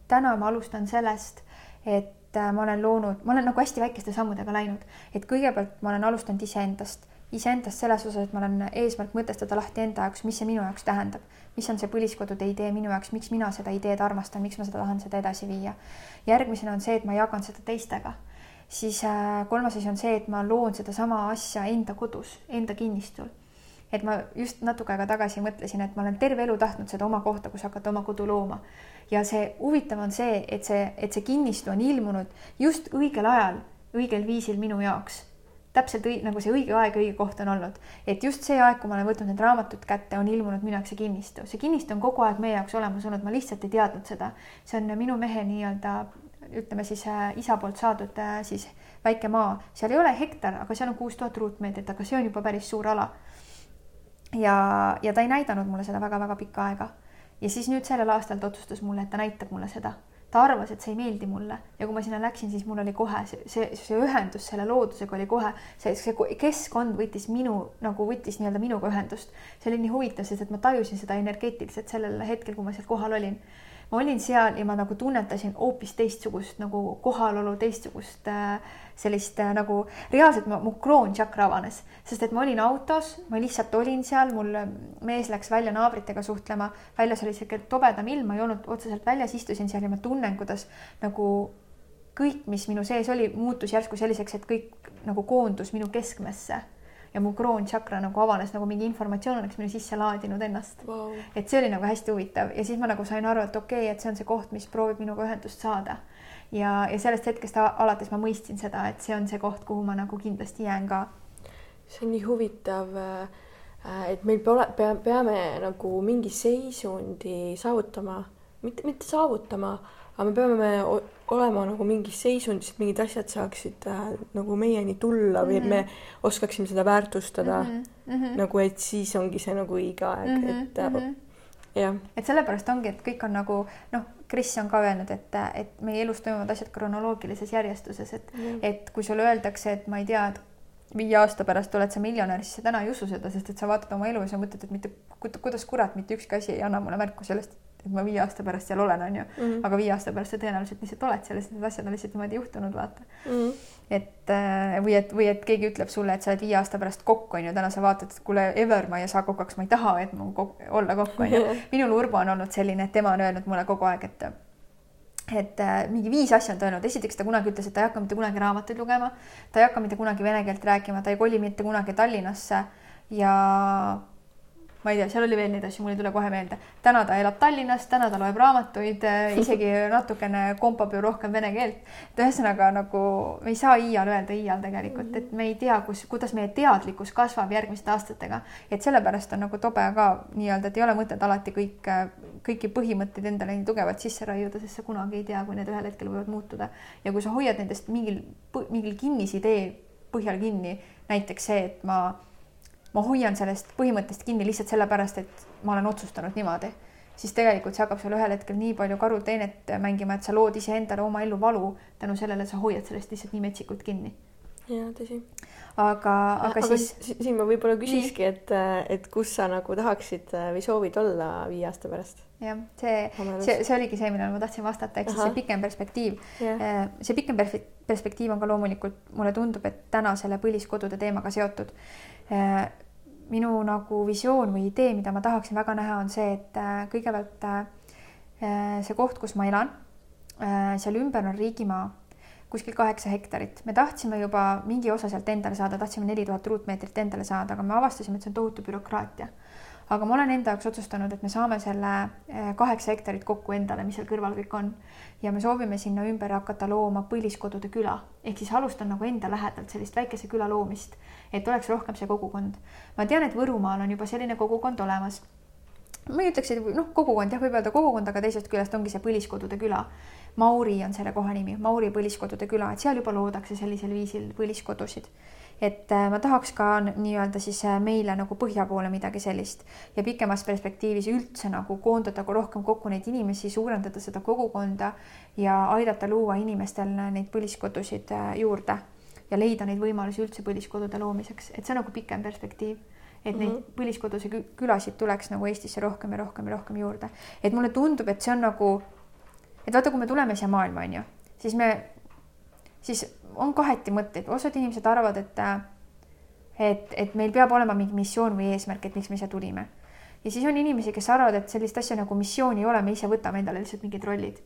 täna ma alustan sellest, et et äh, ma olen loonud, ma olen nagu hästi väikeste sammudega läinud, et kõigepealt ma olen alustanud iseendast, iseendast selles osas, et ma olen eesmärk mõtestada lahti enda jaoks, mis see minu jaoks tähendab, mis on see põliskodude idee minu jaoks, miks mina seda ideed armastan, miks ma seda tahan seda edasi viia. järgmisena on see, et ma jagan seda teistega. Siis äh, kolmas asi on see, et ma loon sedasama asja enda kodus, enda kinnistul et ma just natuke aega tagasi mõtlesin, et ma olen terve elu tahtnud seda oma kohta, kus hakata oma kodu looma. ja see huvitav on see, et see, et see kinnistu on ilmunud just õigel ajal, õigel viisil minu jaoks. täpselt õi, nagu see õige aeg, õige koht on olnud, et just see aeg, kui ma olen võtnud need raamatud kätte, on ilmunud minu jaoks see kinnistu, see kinnistu on kogu aeg meie jaoks olemas olnud, ma lihtsalt ei teadnud seda. see on minu mehe nii-öelda ütleme siis äh, isa poolt saadud äh, siis väike maa, seal ei ole hektar, aga seal on kuus tuhat ruutmeetrit, aga see on juba päris suur ala ja, ja ta ei näidanud mulle seda väga-väga pikka aega. ja siis nüüd sellel aastal ta otsustas mulle, et ta näitab mulle seda. ta arvas, et see ei meeldi mulle ja kui ma sinna läksin, siis mul oli kohe see, see, see ühendus selle loodusega oli kohe, see, see keskkond võttis minu nagu võttis nii-öelda minuga ühendust. see oli nii huvitav, sest et ma tajusin seda energeetiliselt sellel hetkel, kui ma seal kohal olin ma olin seal ja ma nagu tunnetasin hoopis teistsugust nagu kohalolu, teistsugust äh, sellist äh, nagu reaalselt ma, mu kroontšakra avanes, sest et ma olin autos, ma lihtsalt olin seal, mul mees läks välja naabritega suhtlema, väljas oli sihuke tobedam ilm, ma ei olnud otseselt väljas, istusin seal ja ma tunnen, kuidas nagu kõik, mis minu sees oli, muutus järsku selliseks, et kõik nagu koondus minu keskmesse. Ja mu kroontšakra nagu avanes nagu mingi informatsioon oleks minu sisse laadinud ennast. Wow.. et see oli nagu hästi huvitav. Ja siis ma nagu sain aru, et okei okay,, et see on see koht, mis proovib minuga ühendust saada. Ja, ja sellest hetkest alates ma mõistsin seda, et see on see koht, kuhu ma nagu kindlasti jään ka. see on nii huvitav äh, et meil pole, pea, peame nagu mingi seisundi saavutama, mitte, mitte saavutama, aga me peame olema nagu mingis seisundis, et mingid asjad saaksid äh, nagu meieni tulla või mm -hmm. et me mhm. oskaksime seda väärtustada mm. -hmm. nagu, et siis ongi see nagu õige aeg mm, -hmm. et mm -hmm. jah. et sellepärast ongi, et kõik on nagu noh, Kris on ka öelnud, et, et meie elus toimuvad asjad kronoloogilises järjestuses, et mm, et kui sulle öeldakse, et ma ei tea, et viie aasta pärast oled sa miljonär, siis sa täna ei usu seda, sest et sa vaatad oma elu ja sa mõtled, et mitte kuidas kurat mitte ükski asi ei anna mulle märku sellest, et ma viie aasta pärast seal olen, onju mm. -hmm. aga viie aasta pärast sa tõenäoliselt lihtsalt oled seal, sest need asjad on lihtsalt niimoodi juhtunud, vaata mm. -hmm. Et äh, või et, või et keegi ütleb sulle, et sa oled viie aasta pärast kokk, onju, täna sa vaatad, et kuule, ever ma ei saa kokaks, ma ei taha, et ma kok olla kokk, onju. [LAUGHS] minul Urbo on olnud selline, et tema on öelnud mulle kogu aeg, et et äh, mingi viis asja on ta öelnud, esiteks ta kunagi ütles, et ta ei hakka mitte kunagi raamatuid lugema, ta ei hakka mitte kunagi vene keelt rääkima, ta ei koli mitte kunagi Tallinnasse. Ja ma ei tea, seal oli veel neid asju, mul ei tule kohe meelde. täna ta elab Tallinnas, täna ta loeb raamatuid, äh, [LAUGHS] isegi natukene kompab ju rohkem vene keelt. et ühesõnaga nagu me ei saa iial öelda iial tegelikult, et me ei tea, kus, kuidas meie teadlikkus kasvab järgmiste aastatega. et sellepärast on nagu tobe ka nii-öelda, et ei ole mõtet alati kõik, kõiki põhimõtteid endale nii tugevalt sisse raiuda, sest sa kunagi ei tea, kui need ühel hetkel võivad muutuda. ja kui sa hoiad nendest mingil, mingil kinnisidee põhjal kinni, näiteks see, et ma ma hoian sellest põhimõttest kinni lihtsalt sellepärast, et ma olen otsustanud niimoodi, siis tegelikult see hakkab sul ühel hetkel nii palju karuteenet mängima, et sa lood iseendale oma ellu valu tänu sellele, et sa hoiad sellest lihtsalt nii metsikult kinni. ja tõsi. aga, aga siis. siin ma võib-olla küsiski, et, et kus sa nagu tahaksid või soovid olla viie aasta pärast? jah, see, see, see oligi see, millele ma tahtsin vastata, ehk siis see pikem perspektiiv yeah.. see pikem perspektiiv on ka loomulikult, mulle tundub, et täna selle põliskodude teemaga seotud minu nagu visioon või idee, mida ma tahaksin väga näha, on see, et äh, kõigepealt äh, see koht, kus ma elan, äh, seal ümber on riigimaa, kuskil kaheksa hektarit. me tahtsime juba mingi osa sealt endale saada, tahtsime neli tuhat ruutmeetrit endale saada, aga me avastasime, et see on tohutu bürokraatia. Aga ma olen enda jaoks otsustanud, et me saame selle kaheksa hektarit kokku endale, mis seal kõrval kõik on ja me soovime sinna ümber hakata looma põliskodude küla ehk siis alustan nagu enda lähedalt sellist väikese küla loomist et oleks rohkem see kogukond. ma tean, et Võrumaal on juba selline kogukond olemas. ma ei ütleks, et noh, kogukond jah, võib öelda kogukond, aga teisest küljest ongi see Põliskodude küla. Mauri on selle koha nimi, Mauri Põliskodude küla, et seal juba loodakse sellisel viisil põliskodusid et äh, ma tahaks ka nii-öelda siis äh, meile nagu põhja poole midagi sellist ja pikemas perspektiivis üldse nagu koondada rohkem kokku neid inimesi, suurendada seda kogukonda ja aidata luua inimestel neid põliskodusid äh, juurde ja leida neid võimalusi üldse põliskodude loomiseks, et see on nagu pikem perspektiiv. et mm -hmm. neid põliskodusid külasid tuleks nagu Eestisse rohkem ja rohkem ja rohkem juurde. et mulle tundub, et see on nagu, et vaata, kui me tuleme siia maailma, on ju, siis me, siis on kaheti mõtteid, osad inimesed arvavad, et et, et meil peab olema mingi missioon või eesmärk, et miks me siia tulime. ja siis on inimesi, kes arvavad, et sellist asja nagu missiooni ei ole, me ise võtame endale lihtsalt mingid rollid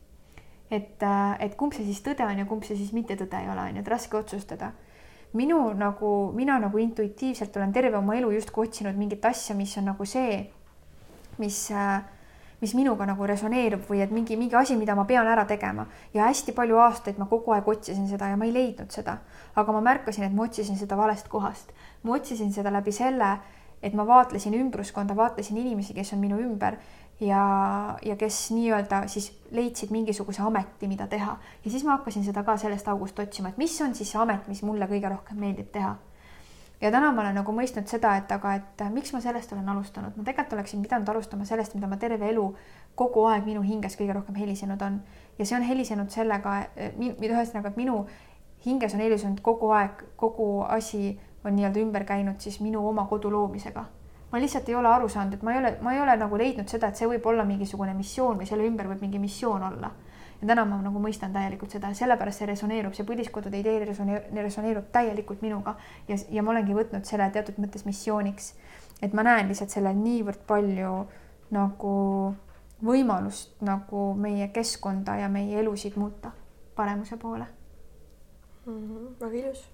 et, äh, et kumb see siis tõde on ja kumb see siis mitte tõde ei ole, on ju, et raske otsustada. minu nagu, mina nagu intuitiivselt olen terve oma elu justkui otsinud mingit asja, mis on nagu see, mis, äh, mis minuga nagu resoneerub või et mingi, mingi asi, mida ma pean ära tegema ja hästi palju aastaid ma kogu aeg otsisin seda ja ma ei leidnud seda. aga ma märkasin, et ma otsisin seda valest kohast. ma otsisin seda läbi selle, et ma vaatlesin ümbruskonda, vaatlesin inimesi, kes on minu ümber ja, ja kes nii-öelda siis leidsid mingisuguse ameti, mida teha ja siis ma hakkasin seda ka sellest august otsima, et mis on siis see amet, mis mulle kõige rohkem meeldib teha. Ja täna ma olen nagu mõistnud seda, et aga, et miks ma sellest olen alustanud, ma tegelikult oleksin pidanud alustama sellest, mida ma terve elu kogu aeg minu hinges kõige rohkem helisenud on. Ja see on helisenud sellega, ühesõnaga, et minu hinges on helisenud kogu aeg, kogu asi on nii-öelda ümber käinud siis minu oma kodu loomisega. Ma lihtsalt ei ole aru saanud, et ma ei ole, ma ei ole nagu leidnud seda, et see võib olla mingisugune missioon või selle ümber võib mingi missioon olla. Ja täna ma nagu mõistan täielikult seda, sellepärast see resoneerub, see põliskodude idee resoneerub, resoneerub täielikult minuga ja, ja ma olengi võtnud selle teatud mõttes missiooniks. et ma näen lihtsalt sellel niivõrd palju nagu võimalust nagu meie keskkonda ja meie elusid muuta paremuse poole mm. -hmm, väga ilus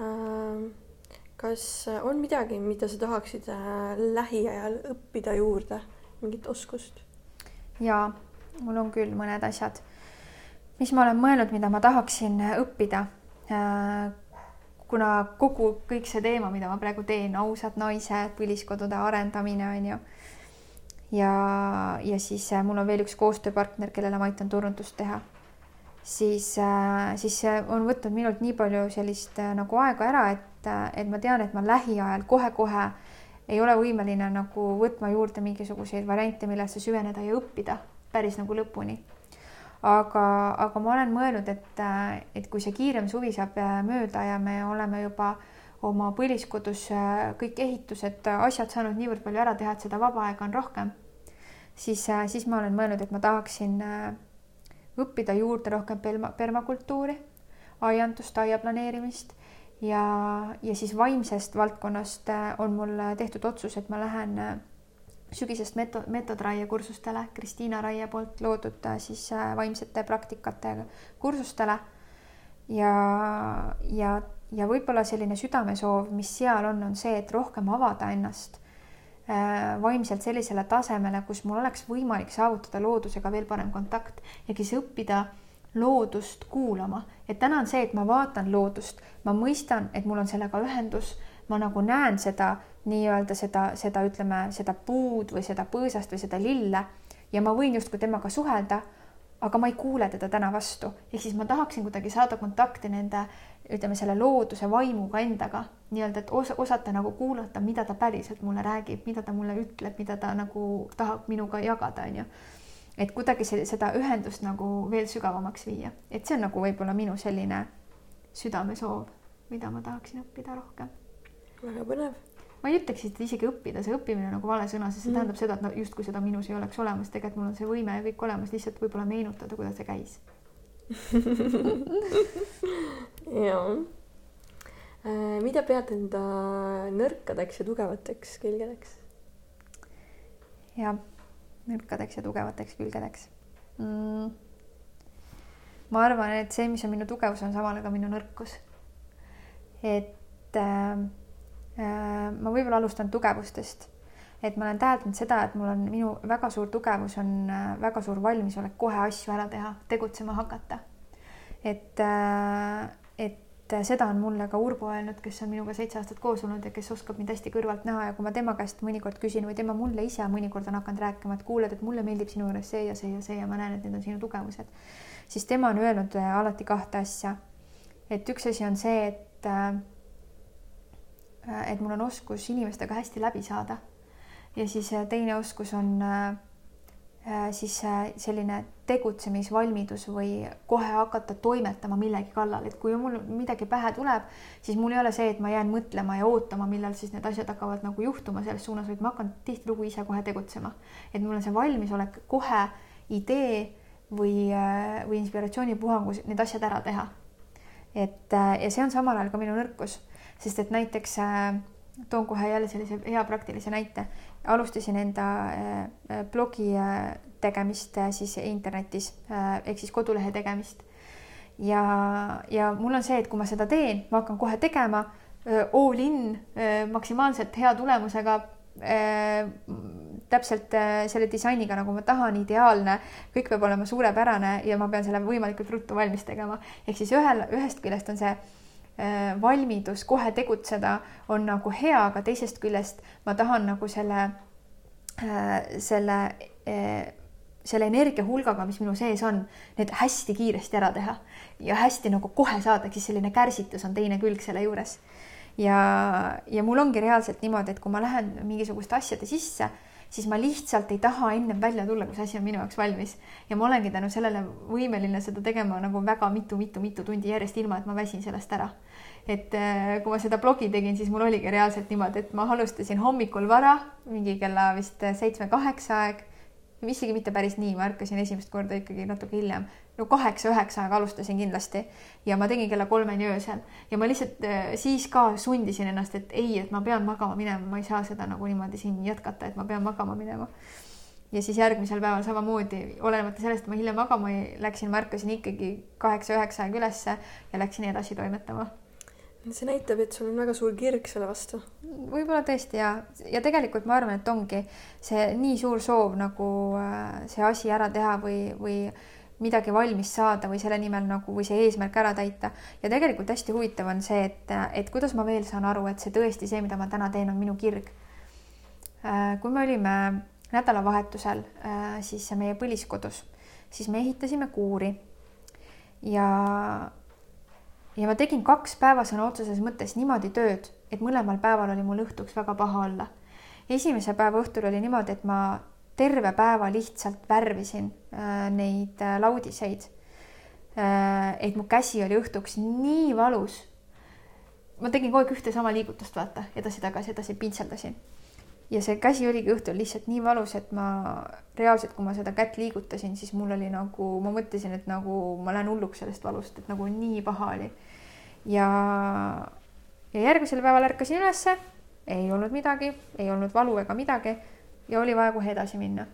ähm kas on midagi, mida sa tahaksid äh, lähiajal õppida juurde, mingit oskust? jaa, mul on küll mõned asjad, mis ma olen mõelnud, mida ma tahaksin äh, õppida. kuna kogu, kõik see teema, mida ma praegu teen, ausad naised, põliskodude arendamine on ju. ja, ja siis äh, mul on veel üks koostööpartner, kellele ma aitan turundust teha. siis, siis see on võtnud minult nii palju sellist nagu aega ära, et, et ma tean, et ma lähiajal kohe-kohe ei ole võimeline nagu võtma juurde mingisuguseid variante, millesse süveneda ja õppida päris nagu lõpuni. Aga, aga ma olen mõelnud, et, et kui see kiirem suvi saab mööda ja me oleme juba oma põliskodus kõik ehitused, asjad saanud niivõrd palju ära teha, et seda vaba aega on rohkem, siis, siis ma olen mõelnud, et ma tahaksin õppida juurde rohkem perma, permakultuuri, aiandust, aia planeerimist ja, ja siis vaimsest valdkonnast on mul tehtud otsus, et ma lähen sügisest meto-, metodraie kursustele, Kristiina Raie poolt loodud äh, siis äh, vaimsete praktikate kursustele. ja, ja, ja võib-olla selline südamesoov, mis seal on, on see, et rohkem avada ennast äh, vaimselt sellisele tasemele, kus mul oleks võimalik saavutada loodusega veel parem kontakt ja siis õppida loodust kuulama, et täna on see, et ma vaatan loodust, ma mõistan, et mul on sellega ühendus, ma nagu näen seda nii-öelda seda, seda ütleme, seda puud või seda põõsast või seda lille ja ma võin justkui temaga suhelda, aga ma ei kuule teda täna vastu, ehk siis ma tahaksin kuidagi saada kontakti nende, ütleme selle looduse vaimuga endaga nii-öelda, et osa, osata nagu kuulata, mida ta päriselt mulle räägib, mida ta mulle ütleb, mida ta nagu tahab minuga jagada, onju. et kuidagi seda ühendust nagu veel sügavamaks viia, et see on nagu võib-olla minu selline südamesoov, mida ma tahaksin õppida rohkem. Väga põnev ma ei ütleks, et isegi õppida, see õppimine on nagu vale sõna, sest see mm. tähendab seda, et no justkui seda minus ei oleks olemas, tegelikult mul on see võime ja kõik olemas, lihtsalt võib-olla meenutada, kuidas see käis [LAUGHS] jaa. Äh, mida pead enda nõrkadeks ja tugevateks külgedeks? jah, nõrkadeks ja tugevateks külgedeks mm.. ma arvan, et see, mis on minu tugevus, on samal ajal ka minu nõrkus. et äh, Äh, ma võib-olla alustan tugevustest, et ma olen täheldanud seda, et mul on minu väga suur tugevus on äh, väga suur valmisolek kohe asju ära teha, tegutsema hakata. et, äh, et seda on mulle ka Urbo öelnud, kes on minuga seitse aastat koos olnud ja kes oskab mind hästi kõrvalt näha ja kui ma tema käest mõnikord küsin või tema mulle ise mõnikord on hakanud rääkima, et kuuled, et mulle meeldib sinu juures see ja see ja see ja ma näen, et need on sinu tugevused, siis tema on öelnud alati kahte asja. et üks asi on see, et Äh, et mul on oskus inimestega hästi läbi saada. ja siis äh, teine oskus on äh, siis selline tegutsemisvalmidus või kohe hakata toimetama millegi kallal, et kui mul midagi pähe tuleb, siis mul ei ole see, et ma jään mõtlema ja ootama, millal siis need asjad hakkavad nagu juhtuma selles suunas, vaid ma hakkan tihtilugu ise kohe tegutsema. et mul on see valmisolek kohe idee või, või inspiratsioonipuhangus need asjad ära teha. et ja see on samal ajal ka minu nõrkus sest et näiteks äh, toon kohe jälle sellise hea praktilise näite. alustasin enda äh, äh, blogi tegemist siis internetis ehk siis kodulehe tegemist. ja, ja mul on see, et kui ma seda teen, ma hakkan kohe tegema all in maksimaalselt hea tulemusega täpselt selle disainiga, nagu ma tahan, ideaalne, kõik peab olema suurepärane ja ma pean selle võimalikult ruttu valmis tegema. ehk siis ühel, ühest küljest on see Äh, valmidus kohe tegutseda on nagu hea, aga teisest küljest ma tahan nagu selle, äh, selle, äh, selle energia hulgaga, mis minu sees on, need hästi kiiresti ära teha ja hästi nagu kohe saada, siis selline kärsitus on teine külg selle juures. ja, ja mul ongi reaalselt niimoodi, et kui ma lähen mingisuguste asjade sisse siis ma lihtsalt ei taha ennem välja tulla, kui see asi on minu jaoks valmis. ja ma olengi tänu sellele võimeline seda tegema nagu väga mitu-mitu-mitu tundi järjest, ilma et ma väsin sellest ära. Et äh, kui ma seda blogi tegin, siis mul oligi reaalselt niimoodi, et ma alustasin hommikul vara, mingi kella vist seitsme-kaheksa aeg. Isegi mitte päris nii, ma ärkasin esimest korda ikkagi natuke hiljem, no kaheksa-üheksa aega alustasin kindlasti. Ja ma tegin kella kolmeni öösel. Ja ma lihtsalt äh, siis ka sundisin ennast, et ei, et ma pean magama minema, ma ei saa seda nagu niimoodi siin jätkata, et ma pean magama minema. ja siis järgmisel päeval samamoodi, olenemata sellest, et ma hiljem magama läksin, ma ärkasin ikkagi kaheksa-üheksa aega ülesse ja läksin edasi toimetama see näitab, et sul on väga suur kirg selle vastu. võib-olla tõesti ja, ja tegelikult ma arvan, et ongi see nii suur soov nagu äh, see asi ära teha või, või midagi valmis saada või selle nimel nagu või see eesmärk ära täita. ja tegelikult hästi huvitav on see, et, et kuidas ma veel saan aru, et see tõesti see, mida ma täna teen, on minu kirg. Äh, kui me olime nädalavahetusel äh, siis meie põliskodus, siis me ehitasime kuuri ja, ja ma tegin kaks päeva sõna otseses mõttes niimoodi tööd, et mõlemal päeval oli mul õhtuks väga paha olla. esimese päeva õhtul oli niimoodi, et ma terve päeva lihtsalt värvisin äh, neid äh, laudiseid äh,. et mu käsi oli õhtuks nii valus. ma tegin kogu aeg ühte sama liigutust, vaata, edasi-tagasi, edasi pintseldasin ja see käsi oligi õhtul lihtsalt nii valus, et ma reaalselt, kui ma seda kätt liigutasin, siis mul oli nagu, ma mõtlesin, et nagu ma lähen hulluks sellest valust, et nagu nii paha oli. ja, ja järgmisel päeval ärkasin ülesse, ei olnud midagi, ei olnud valu ega midagi ja oli vaja kohe edasi minna.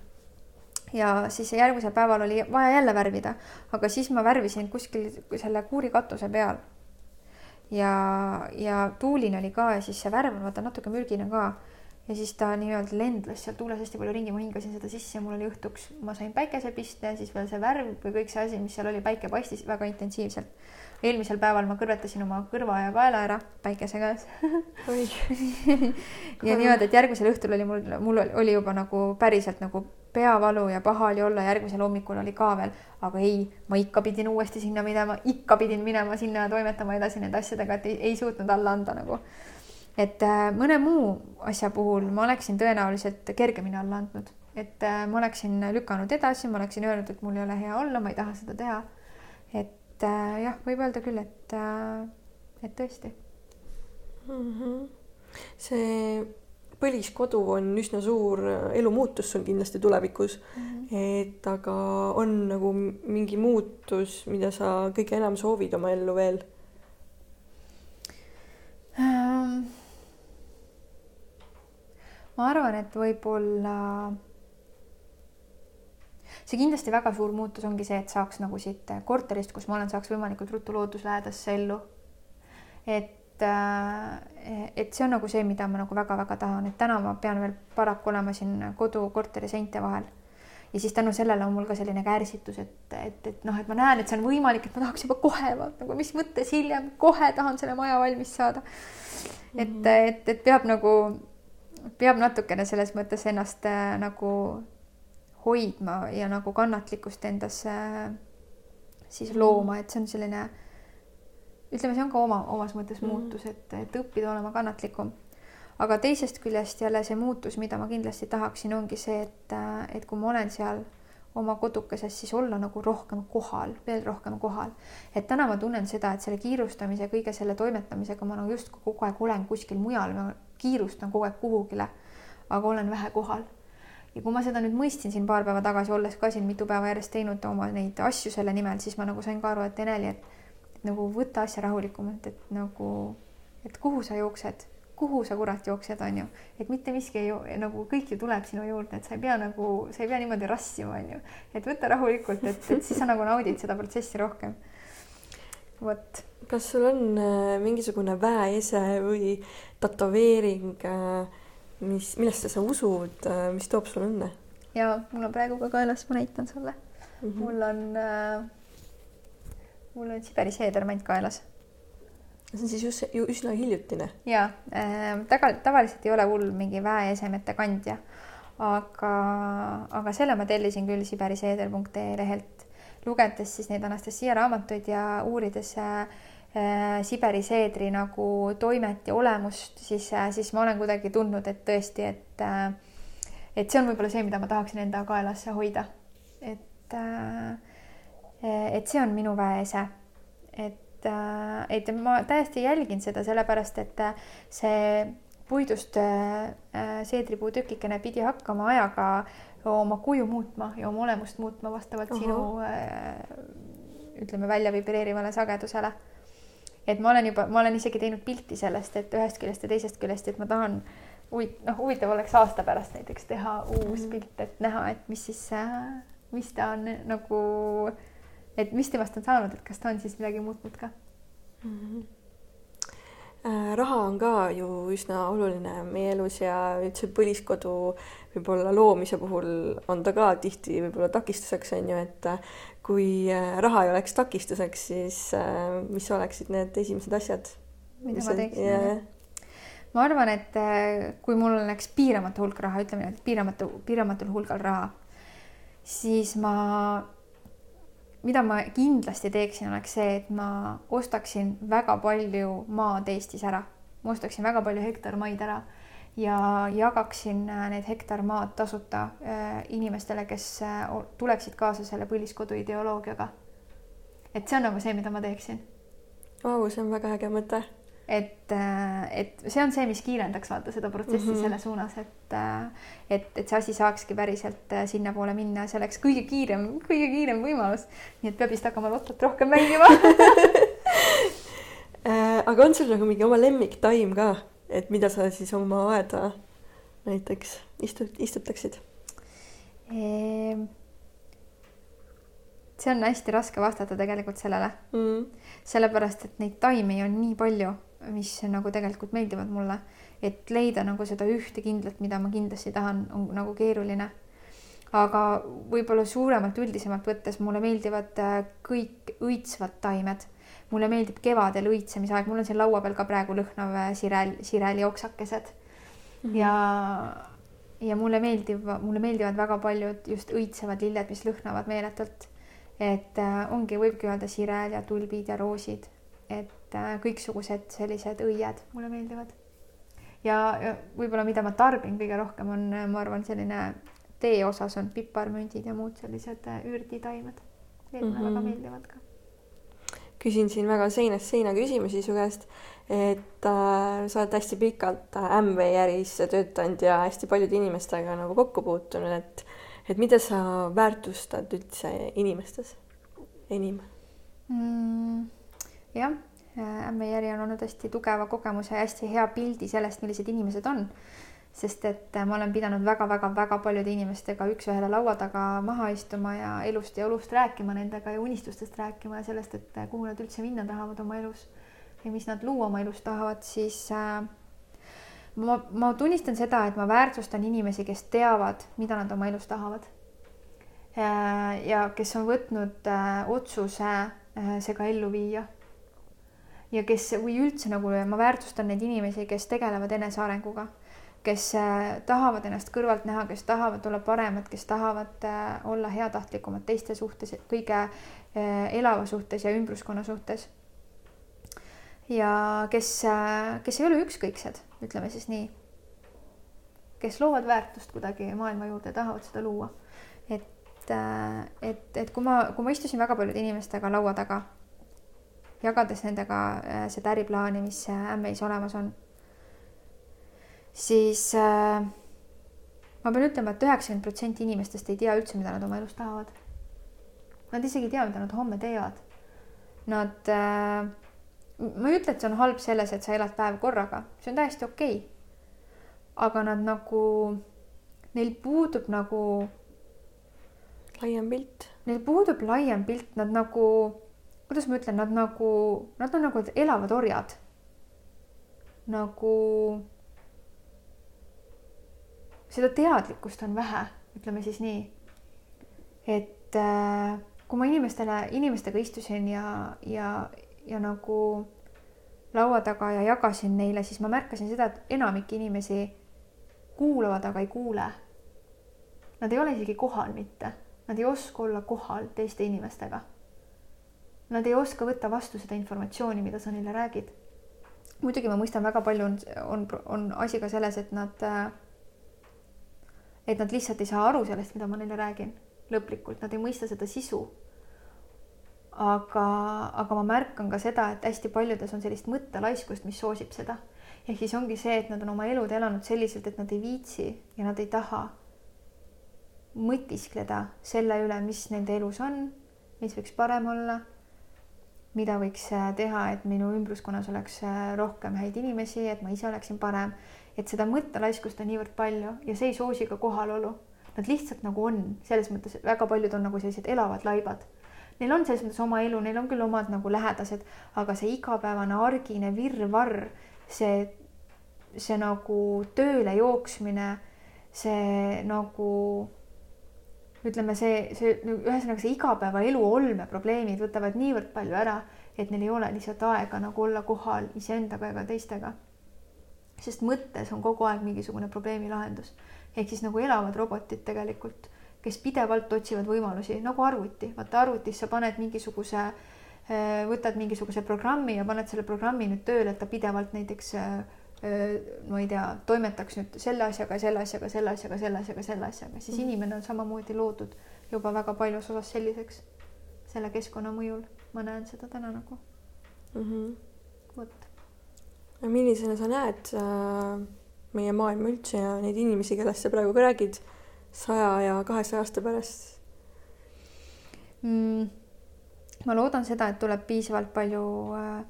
ja siis järgmisel päeval oli vaja jälle värvida, aga siis ma värvisin kuskil selle kuuri katuse peal. ja, ja tuuline oli ka ja siis see värv on vaata natuke mürgine ka ja siis ta nii-öelda lendles seal tuules hästi palju ringi, ma hingasin seda sisse ja mul oli õhtuks, ma sain päikesepiste ja siis veel see värv või kõik see asi, mis seal oli, päike paistis väga intensiivselt. eelmisel päeval ma kõrvetasin oma kõrva ja kaela ära päikese käes. [LAUGHS] Ja niimoodi, et järgmisel õhtul oli mul, mul oli juba nagu päriselt nagu peavalu ja paha oli olla, järgmisel hommikul oli ka veel, aga ei, ma ikka pidin uuesti sinna minema, ikka pidin minema sinna ja toimetama edasi nende asjadega, et ei, ei suutnud alla anda nagu et äh, mõne muu asja puhul ma oleksin tõenäoliselt kergemini alla andnud, et äh, ma oleksin lükanud edasi, ma oleksin öelnud, et mul ei ole hea olla, ma ei taha seda teha. et äh, jah, võib öelda küll, et, et tõesti mm. -hmm. see põliskodu on üsna suur elumuutus sul kindlasti tulevikus mm. -hmm. et aga on nagu mingi muutus, mida sa kõige enam soovid oma ellu veel ma arvan, et võib-olla see kindlasti väga suur muutus ongi see, et saaks nagu siit korterist, kus ma olen, saaks võimalikult ruttu looduslähedasse ellu. et, äh, et see on nagu see, mida ma nagu väga-väga tahan, et täna ma pean veel paraku olema siin kodu, korteri seinte vahel. ja siis tänu sellele on mul ka selline kärsitus, et, et, et noh, et ma näen, et see on võimalik, et ma tahaks juba kohe, nagu mis mõttes hiljem, kohe tahan selle maja valmis saada. et mm, -hmm. et, et peab nagu peab natukene selles mõttes ennast äh, nagu hoidma ja nagu kannatlikkust endas äh, siis mhm. looma, et see on selline, ütleme, see on ka oma, omas mõttes mm. muutus, et, et õppida olema kannatlikum. aga teisest küljest jälle see muutus, mida ma kindlasti tahaksin, ongi see, et, äh, et kui ma olen seal oma kodukeses, siis olla nagu rohkem kohal, veel rohkem kohal. et täna ma tunnen seda, et selle kiirustamise, kõige selle toimetamisega ma nagu justkui kogu aeg olen kuskil mujal, ma kiirustan kogu aeg kuhugile, aga olen vähe kohal. ja kui ma seda nüüd mõistsin siin paar päeva tagasi, olles ka siin mitu päeva järjest teinud oma neid asju selle nimel, siis ma nagu sain ka aru, et Eneli, et, nagu võta asja rahulikumalt, et nagu, et kuhu sa jooksed kuhu sa kurat jooksed, on ju, et mitte miski ei nagu kõik ju tuleb sinu juurde, et sa ei pea nagu, sa ei pea niimoodi rassima, on ju, et võta rahulikult, et, et siis sa nagu naudid seda protsessi rohkem. Vot. kas sul on äh, mingisugune väeese või tätoveering, äh, mis, millesse sa usud, äh, mis toob sulle õnne? ja mul on praegu ka kaelas, ma näitan sulle mm. -hmm. mul on mul on Siberi seedermant kaelas. see on siis just ju üsna hiljutine. ja äh, taga, tavaliselt ei ole hull mingi väeesemete kandja, aga, aga selle ma tellisin küll siberiseeder.ee lehelt, lugedes siis neid Anastasia raamatuid ja uurides äh, Siberi seedri nagu toimet ja olemust, siis, äh, siis ma olen kuidagi tundnud, et tõesti, et äh, et see on võib-olla see, mida ma tahaksin enda kaelasse hoida. et, et see on minu väeese. et, et ma täiesti jälgin seda sellepärast, et see puidust seedripuu tükikene pidi hakkama ajaga oma kuju muutma ja oma olemust muutma vastavalt Oho. sinu ütleme välja vibreerivale sagedusele et ma olen juba, ma olen isegi teinud pilti sellest, et ühest küljest ja teisest küljest, et ma tahan huvit-, noh, huvitav oleks aasta pärast näiteks teha uus mm pilt, et näha, et mis siis, mis ta on nagu, et mis temast on saanud, et kas ta on siis midagi muutnud ka mm. -hmm raha on ka ju üsna oluline meie elus ja üldse põliskodu võib-olla loomise puhul on ta ka tihti võib-olla takistuseks on ju, et kui äh, raha ei oleks takistuseks, siis äh, mis oleksid need esimesed asjad? mida ma teeksin yeah.? ma arvan, et äh, kui mul oleks piiramatu hulk raha, ütleme niimoodi, piiramatu, piiramatul hulgal raha, siis ma, mida ma kindlasti teeksin, oleks see, et ma ostaksin väga palju maad Eestis ära. ma ostaksin väga palju hektarmaid ära ja jagaksin äh, need hektar maad tasuta äh, inimestele, kes tuleksid kaasa selle põliskodu ideoloogiaga. et see on nagu see, mida ma teeksin. Vau, see on väga äge mõte et, äh, et see on see, mis kiirendaks vaata seda protsessi mm -hmm. selle suunas, et, äh, et, et see asi saakski päriselt äh, sinnapoole minna, see oleks kõige kiirem, kõige kiirem võimalus. nii et peab vist hakkama lotot rohkem mängima [LAUGHS] aga on sul nagu mingi oma lemmiktaim ka, et mida sa siis oma aeda näiteks istut-, istutaksid ehm.? see on hästi raske vastata tegelikult sellele mm.. sellepärast, et neid taimi on nii palju mis nagu tegelikult meeldivad mulle, et leida nagu seda ühte kindlat, mida ma kindlasti tahan, on nagu keeruline. aga võib-olla suuremalt üldisemalt võttes mulle meeldivad äh, kõik õitsvad taimed. mulle meeldib kevadel õitsemisaeg, mul on siin laua peal ka praegu lõhnav äh, sirel, sireli oksakesed mm -hmm. ja ja mulle meeldib, mulle meeldivad väga paljud just õitsevad lilled, mis lõhnavad meeletult. et äh, ongi, võibki öelda sirel ja tulbid ja roosid et äh, kõiksugused sellised õied mulle meeldivad. ja, ja võib-olla, mida ma tarbin kõige rohkem, on, äh, ma arvan, selline tee osas on piparmündid ja muud sellised äh, ürditaimed. Need mulle mm -hmm. väga mhm. meeldivad ka. küsin siin väga seinast seina küsimusi su käest, et äh, sa oled hästi pikalt Amway äris töötanud ja hästi paljude inimestega nagu kokku puutunud, et et mida sa väärtustad üldse inimestes enim mm.? jah, Ämme Järi on olnud hästi tugeva kogemuse ja hästi hea pildi sellest, millised inimesed on. sest et ma olen pidanud väga-väga-väga paljude inimestega üks-ühele laua taga maha istuma ja elust ja olust rääkima nendega ja unistustest rääkima ja sellest, et kuhu nad üldse minna tahavad oma elus ja mis nad luua oma elus tahavad, siis äh, ma, ma tunnistan seda, et ma väärtustan inimesi, kes teavad, mida nad oma elus tahavad. Äh, ja kes on võtnud äh, otsuse see ka ellu viia ja kes või üldse nagu ma väärtustan neid inimesi, kes tegelevad enesearenguga, kes äh, tahavad ennast kõrvalt näha, kes tahavad olla paremad, kes tahavad äh, olla heatahtlikumad teiste suhtes, kõige äh, elava suhtes ja ümbruskonna suhtes. ja kes, kes ei ole ükskõiksed, ütleme siis nii. kes loovad väärtust kuidagi maailma juurde, tahavad seda luua. et, et, et kui ma, kui ma istusin väga paljude inimestega laua taga jagades nendega äh, seda äriplaani, mis ämmeis olemas on, siis äh, ma pean ütlema et, et üheksakümmend protsenti inimestest ei tea üldse, mida nad oma elus tahavad. Nad isegi ei tea, mida nad homme teevad. Nad äh,, ma ei ütle, et see on halb selles, et sa elad päev korraga, see on täiesti okei okay.. aga nad nagu, neil puudub nagu. laiem pilt. Neil puudub laiem pilt, nad nagu kuidas ma ütlen, nad nagu, nad on nagu elavad orjad. nagu seda teadlikkust on vähe, ütleme siis nii. et äh, kui ma inimestele, inimestega istusin ja, ja, ja nagu laua taga ja jagasin neile, siis ma märkasin seda, et enamik inimesi kuulavad, aga ei kuule. Nad ei ole isegi kohal mitte, nad ei oska olla kohal teiste inimestega Nad ei oska võtta vastu seda informatsiooni, mida sa neile räägid. muidugi ma mõistan, väga palju on, on, on asi ka selles, et nad, et nad lihtsalt ei saa aru sellest, mida ma neile räägin lõplikult, nad ei mõista seda sisu. aga, aga ma märkan ka seda, et hästi paljudes on sellist mõttelaiskust, mis soosib seda. ehk siis ongi see, et nad on oma elud elanud selliselt, et nad ei viitsi ja nad ei taha mõtiskleda selle üle, mis nende elus on, mis võiks parem olla mida võiks äh, teha, et minu ümbruskonnas oleks äh, rohkem häid inimesi, et ma ise oleksin parem. et seda mõttelaiskust on niivõrd palju ja see ei soosi ka kohalolu. Nad lihtsalt nagu on, selles mõttes väga paljud on nagu sellised elavad laibad. Neil on selles mõttes oma elu, neil on küll omad nagu lähedased, aga see igapäevane argine virvarr, see, see nagu tööle jooksmine, see nagu ütleme, see, see ühesõnaga see igapäevaelu olmeprobleemid võtavad niivõrd palju ära, et neil ei ole lihtsalt aega nagu olla kohal iseendaga ega teistega. sest mõttes on kogu aeg mingisugune probleemi lahendus. ehk siis nagu elavad robotid tegelikult, kes pidevalt otsivad võimalusi nagu arvuti, vaata arvutis sa paned mingisuguse, äh, võtad mingisuguse programmi ja paned selle programmi nüüd tööle, et ta pidevalt näiteks äh, ma ei tea, toimetaks nüüd selle asjaga, selle asjaga, selle asjaga, selle asjaga, selle asjaga, siis mm. inimene on samamoodi loodud juba väga paljus osas selliseks selle keskkonna mõjul. ma näen seda täna nagu mm -hmm.. vot. millisena sa näed äh, meie maailma üldse ja neid inimesi, kellest sa praegu ka räägid, saja ja kahesaja aasta pärast mm,? ma loodan seda, et tuleb piisavalt palju äh,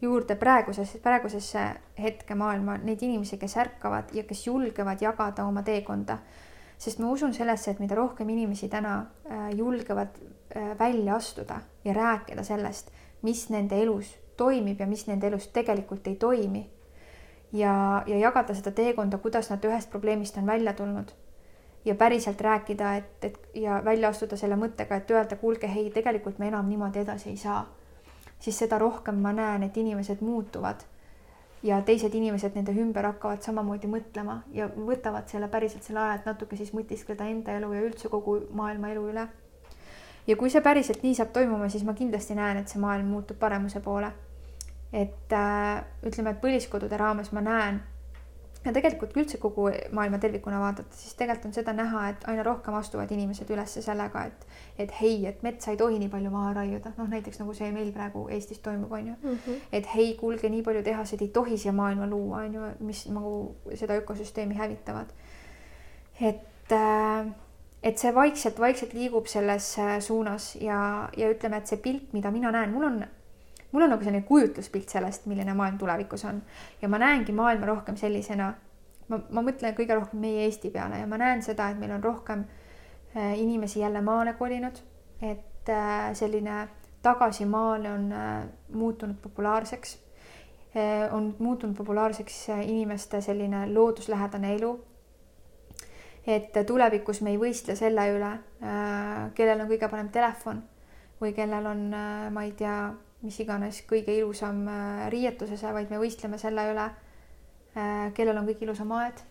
juurde praeguses, praegusesse hetke maailma neid inimesi, kes ärkavad ja kes julgevad jagada oma teekonda. sest ma usun sellesse, et mida rohkem inimesi täna äh, julgevad äh, välja astuda ja rääkida sellest, mis nende elus toimib ja mis nende elus tegelikult ei toimi. ja, ja jagada seda teekonda, kuidas nad ühest probleemist on välja tulnud. ja päriselt rääkida, et, et ja välja astuda selle mõttega, et öelda, kuulge, hei, tegelikult me enam niimoodi edasi ei saa siis seda rohkem ma näen, et inimesed muutuvad ja teised inimesed nende ümber hakkavad samamoodi mõtlema ja võtavad selle päriselt selle aja, et natuke siis mõtiskleda enda elu ja üldse kogu maailma elu üle. ja kui see päriselt nii saab toimuma, siis ma kindlasti näen, et see maailm muutub paremuse poole. et äh, ütleme, et põliskodude raames ma näen ja tegelikult kui üldse kogu maailma tervikuna vaadata, siis tegelikult on seda näha, et aina rohkem astuvad inimesed üles sellega, et et hei, et metsa ei tohi nii palju maha raiuda, noh näiteks nagu see meil praegu Eestis toimub, on ju mm. -hmm. et hei, kuulge, nii palju tehaseid ei tohi siia maailma luua, on ju, mis nagu seda ökosüsteemi hävitavad. et äh, et see vaikselt-vaikselt liigub selles äh, suunas ja, ja ütleme, et see pilt, mida mina näen, mul on mul on nagu selline kujutluspilt sellest, milline maailm tulevikus on ja ma näengi maailma rohkem sellisena. ma, ma mõtlen kõige rohkem meie Eesti peale ja ma näen seda, et meil on rohkem äh, inimesi jälle maale kolinud, et äh, selline tagasi maale on äh, muutunud populaarseks. on muutunud populaarseks inimeste selline looduslähedane elu. et tulevikus me ei võistle selle üle, kellel on kõige parem telefon või kellel on, ma ei tea mis iganes kõige ilusam äh, riietuses, vaid me võistleme selle üle, äh, kellel on kõige ilusam aed,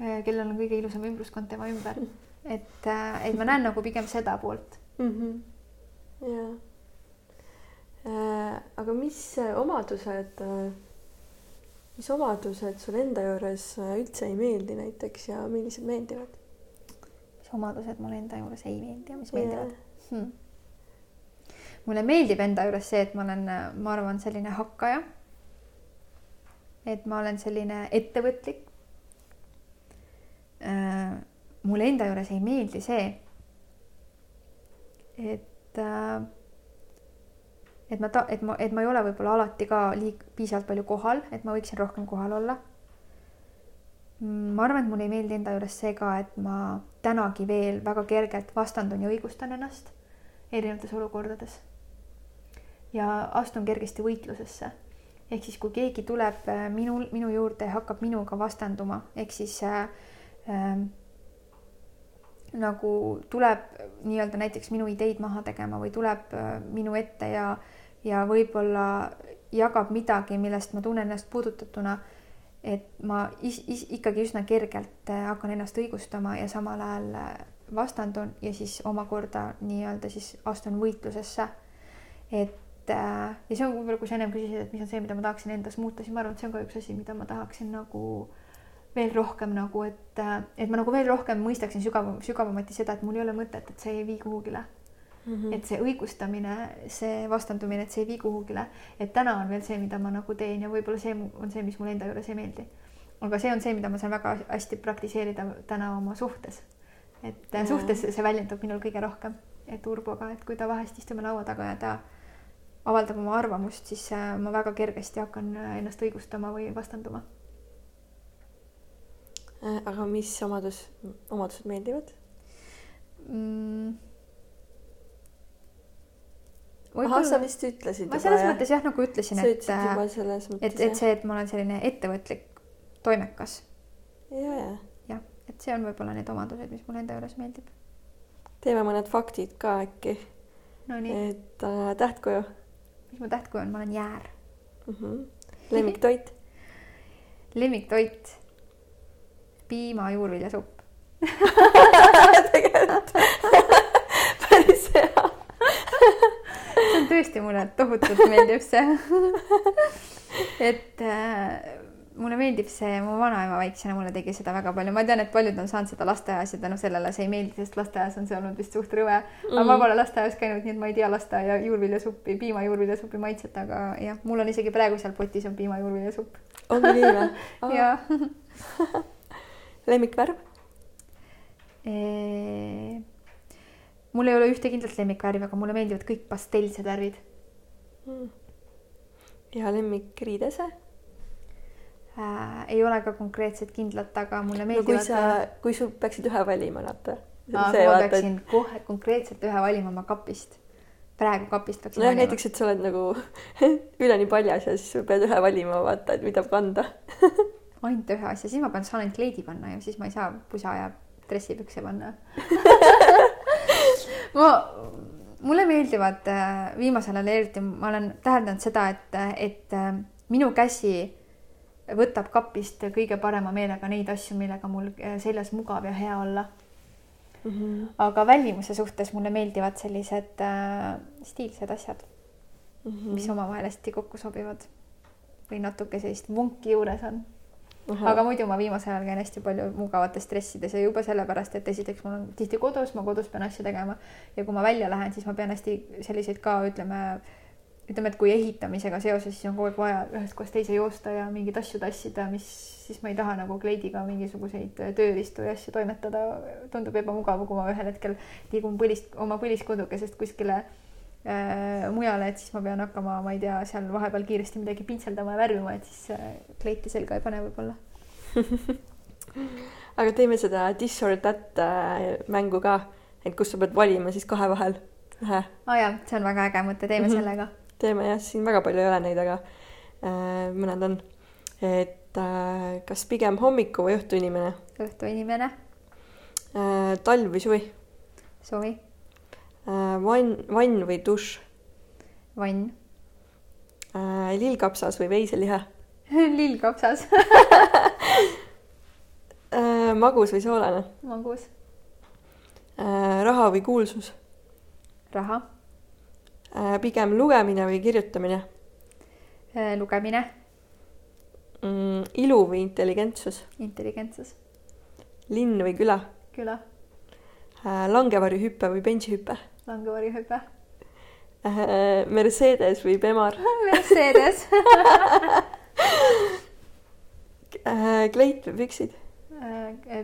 äh, kellel on kõige ilusam ümbruskond tema ümber. et, et ma näen nagu pigem seda poolt mm. -hmm. ja aga mis omadused, mis omadused sul enda juures üldse ei meeldi näiteks ja millised meeldivad? mis omadused mulle enda juures ei meeldi ja mis meeldivad yeah.? Hmm mulle meeldib enda juures see, et ma olen, ma arvan, selline hakkaja. et ma olen selline ettevõtlik. Äh, mulle enda juures ei meeldi see, et, äh, et ma ta-, et ma, et ma ei ole võib-olla alati ka liig-, piisavalt palju kohal, et ma võiksin rohkem kohal olla. ma arvan, et mulle ei meeldi enda juures see ka, et ma tänagi veel väga kergelt vastandun ja õigustan ennast erinevates olukordades ja astun kergesti võitlusesse. ehk siis, kui keegi tuleb äh, minul, minu juurde ja hakkab minuga vastanduma, ehk siis äh, äh, nagu tuleb nii-öelda näiteks minu ideid maha tegema või tuleb äh, minu ette ja, ja võib-olla jagab midagi, millest ma tunnen ennast puudutatuna, et ma is, is, ikkagi üsna kergelt äh, hakkan ennast õigustama ja samal ajal äh, vastandun ja siis omakorda nii-öelda siis astun võitlusesse. et ja see on võib-olla, kui sa ennem küsisid, et mis on see, mida ma tahaksin endas muuta, siis ma arvan, et see on ka üks asi, mida ma tahaksin nagu veel rohkem nagu, et, äh, et ma nagu veel rohkem mõistaksin sügavam, sügavamati seda, et mul ei ole mõtet, et see ei vii kuhugile mm. -hmm. et see õigustamine, see vastandumine, et see ei vii kuhugile, et täna on veel see, mida ma nagu teen ja võib-olla see on see, mis mulle enda juures ei meeldi. aga see on see, mida ma saan väga hästi praktiseerida täna oma suhtes. et ja. suhtes see väljendub minul kõige rohkem, et Urboga, et kui ta vahest istume laua taga ja ta avaldab oma arvamust, siis äh, ma väga kergesti hakkan äh, ennast õigustama või vastanduma. Äh, aga mis omadus, omadused meeldivad mm.? ahah, sa vist ütlesid. ma selles mõttes jah, nagu ütlesin, et, et, et see, et ma olen selline ettevõtlik, toimekas. ja, ja. jah, et see on võib-olla need omadused, mis mulle enda juures meeldib. teeme mõned faktid ka äkki no,. et äh, tähtkuju mis mu tähtkuju on, ma olen jäär mm. -hmm. lemmiktoit [LAUGHS] lemmiktoit, piima juurviljasupp tegelikult [LAUGHS] päris hea. see on tõesti mulle tohutult meeldib see [LAUGHS] et äh, mulle meeldib see, mu vanaema väiksena mulle tegi seda väga palju, ma tean, et paljud on saanud seda lasteaias ja tänu sellele see ei meeldi, sest lasteaias on see olnud vist suht rõve mm.. aga ma pole lasteaias käinud, nii et ma ei tea lasteaia juurviljasuppi, piima juurviljasuppi maitset, aga jah, mul on isegi praegu seal potis on piima juurviljasupp. on nii või? [LAUGHS] jaa. [LAUGHS] lemmikvärv? mul ei ole ühte kindlat lemmikvärvi, aga mulle meeldivad kõik pastellsed värvid mm.. ja lemmikriidese? Äh, ei ole ka konkreetset kindlat, aga mulle meeldivad no,. kui sa, kui sul peaksid ühe valima, Natte. ma peaksin et... kohe konkreetselt ühe valima oma kapist. praegu kapist peaksin no, valima. näiteks, et sa oled nagu [LAUGHS] üleni paljas ja siis pead ühe valima, vaata, et mida kanda [LAUGHS] ainult ühe asja, siis ma pean, saan ainult kleidi panna ja siis ma ei saa pusa ja dressipükse panna [LAUGHS] ma, mulle meeldivad äh, viimasel ajal eriti, ma olen täheldanud seda, et, et äh, minu käsi võtab kapist kõige parema meelega neid asju, millega mul äh, seljas mugav ja hea olla mm. -hmm. aga välimuse suhtes mulle meeldivad sellised äh, stiilsed asjad mm, -hmm. mis omavahel hästi kokku sobivad või natuke sellist vunki juures on. aga muidu ma viimasel ajal käin hästi palju mugavates dressides ja juba sellepärast, et esiteks mul on tihti kodus, ma kodus pean asju tegema ja kui ma välja lähen, siis ma pean hästi selliseid ka ütleme ütleme, et kui ehitamisega seoses, siis on kogu aeg vaja ühest kohast teise joosta ja mingeid asju tassida, mis siis ma ei taha nagu kleidiga mingisuguseid tööriistu ja asju toimetada. tundub ebamugav, kui ma ühel hetkel liigun põlist, oma põliskodukesest kuskile äh, mujale, et siis ma pean hakkama, ma ei tea, seal vahepeal kiiresti midagi pintseldama ja värvima, et siis äh, kleiti selga ei pane võib-olla [LAUGHS] aga teeme seda this or that äh, mängu ka, et kus sa pead valima siis kahe vahel ühe. aa oh jaa, see on väga äge mõte, teeme mm -hmm. selle ka teeme jah, siin väga palju ei ole neid, aga äh, mõned on. et äh, kas pigem hommiku või õhtu inimene? õhtu inimene äh,. talv või suvi? suvi äh,. vann, vann või dušš? vann äh,. lillkapsas või veiseliha [LAUGHS] lillkapsas [LAUGHS] äh, magus või soolane? magus äh,. raha või kuulsus? raha pigem lugemine või kirjutamine? Äh, lugemine mm,. ilu või intelligentsus? intelligentsus. linn või küla? küla. Äh, langevarjuhüpe või benchihüpe? langevarjuhüpe. Mercedes või Bemar [LAUGHS] Mercedes [LAUGHS] kleit või püksid?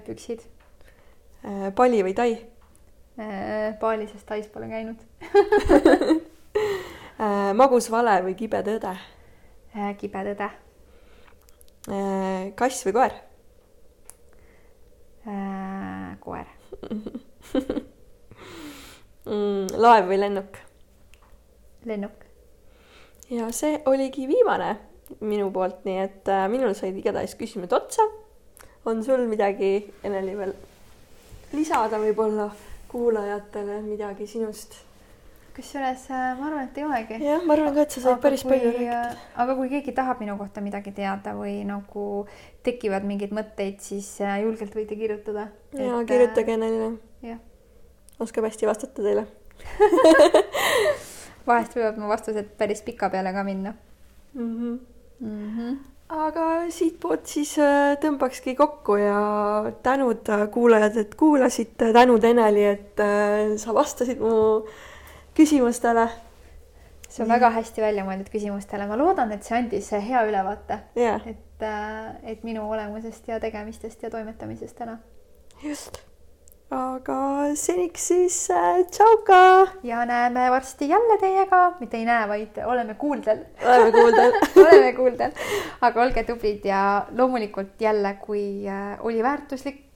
püksid. pali või tai? paali, sest tais pole käinud Äh, [LAUGHS] magus vale või kibe tõde? Äh, kibe tõde. Äh, kass või koer? koer [LAUGHS] mm, laev või lennuk? lennuk. ja see oligi viimane minu poolt, nii et äh, minul said igatahes küsimused otsa. on sul midagi, Eneli, veel lisada võib-olla kuulajatele midagi sinust? Kusjuures äh, ma arvan, et ei olegi. jah, ma arvan ka, et sa said aga päris kui, palju rääkida. Äh, aga kui keegi tahab minu kohta midagi teada või nagu tekivad mingeid mõtteid, siis äh, julgelt võite kirjutada. ja et, kirjutage Enelile. jah. oskab hästi vastata teile [LAUGHS] vahest võivad mu vastused päris pika peale ka minna mm. -hmm. Mm -hmm aga siitpoolt siis tõmbakski kokku ja tänud kuulajad, et kuulasite, tänud Eneli, et sa vastasid mu küsimustele. see on mm. väga hästi välja mõeldud küsimustele, ma loodan, et see andis hea ülevaate yeah., et, äh, et minu olemusest ja tegemistest ja toimetamisest täna. just, aga seniks siis äh, tšauka. ja näeme varsti jälle teiega, mitte ei näe, vaid oleme kuuldel. oleme kuuldel [LAUGHS] oleme kuuldel, aga olge tublid ja loomulikult jälle, kui äh, oli väärtuslik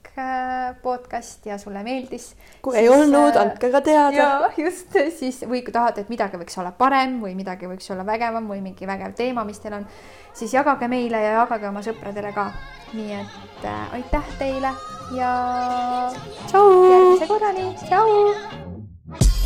podcast ja sulle meeldis. kui siis, ei olnud, äh, andke ka teada. just, siis või kui tahate, et midagi võiks olla parem või midagi võiks olla vägevam või mingi vägev teema, mis teil on, siis jagage meile ja jagage oma sõpradele ka. nii et äh, aitäh teile ja järgmise korrani, tšau.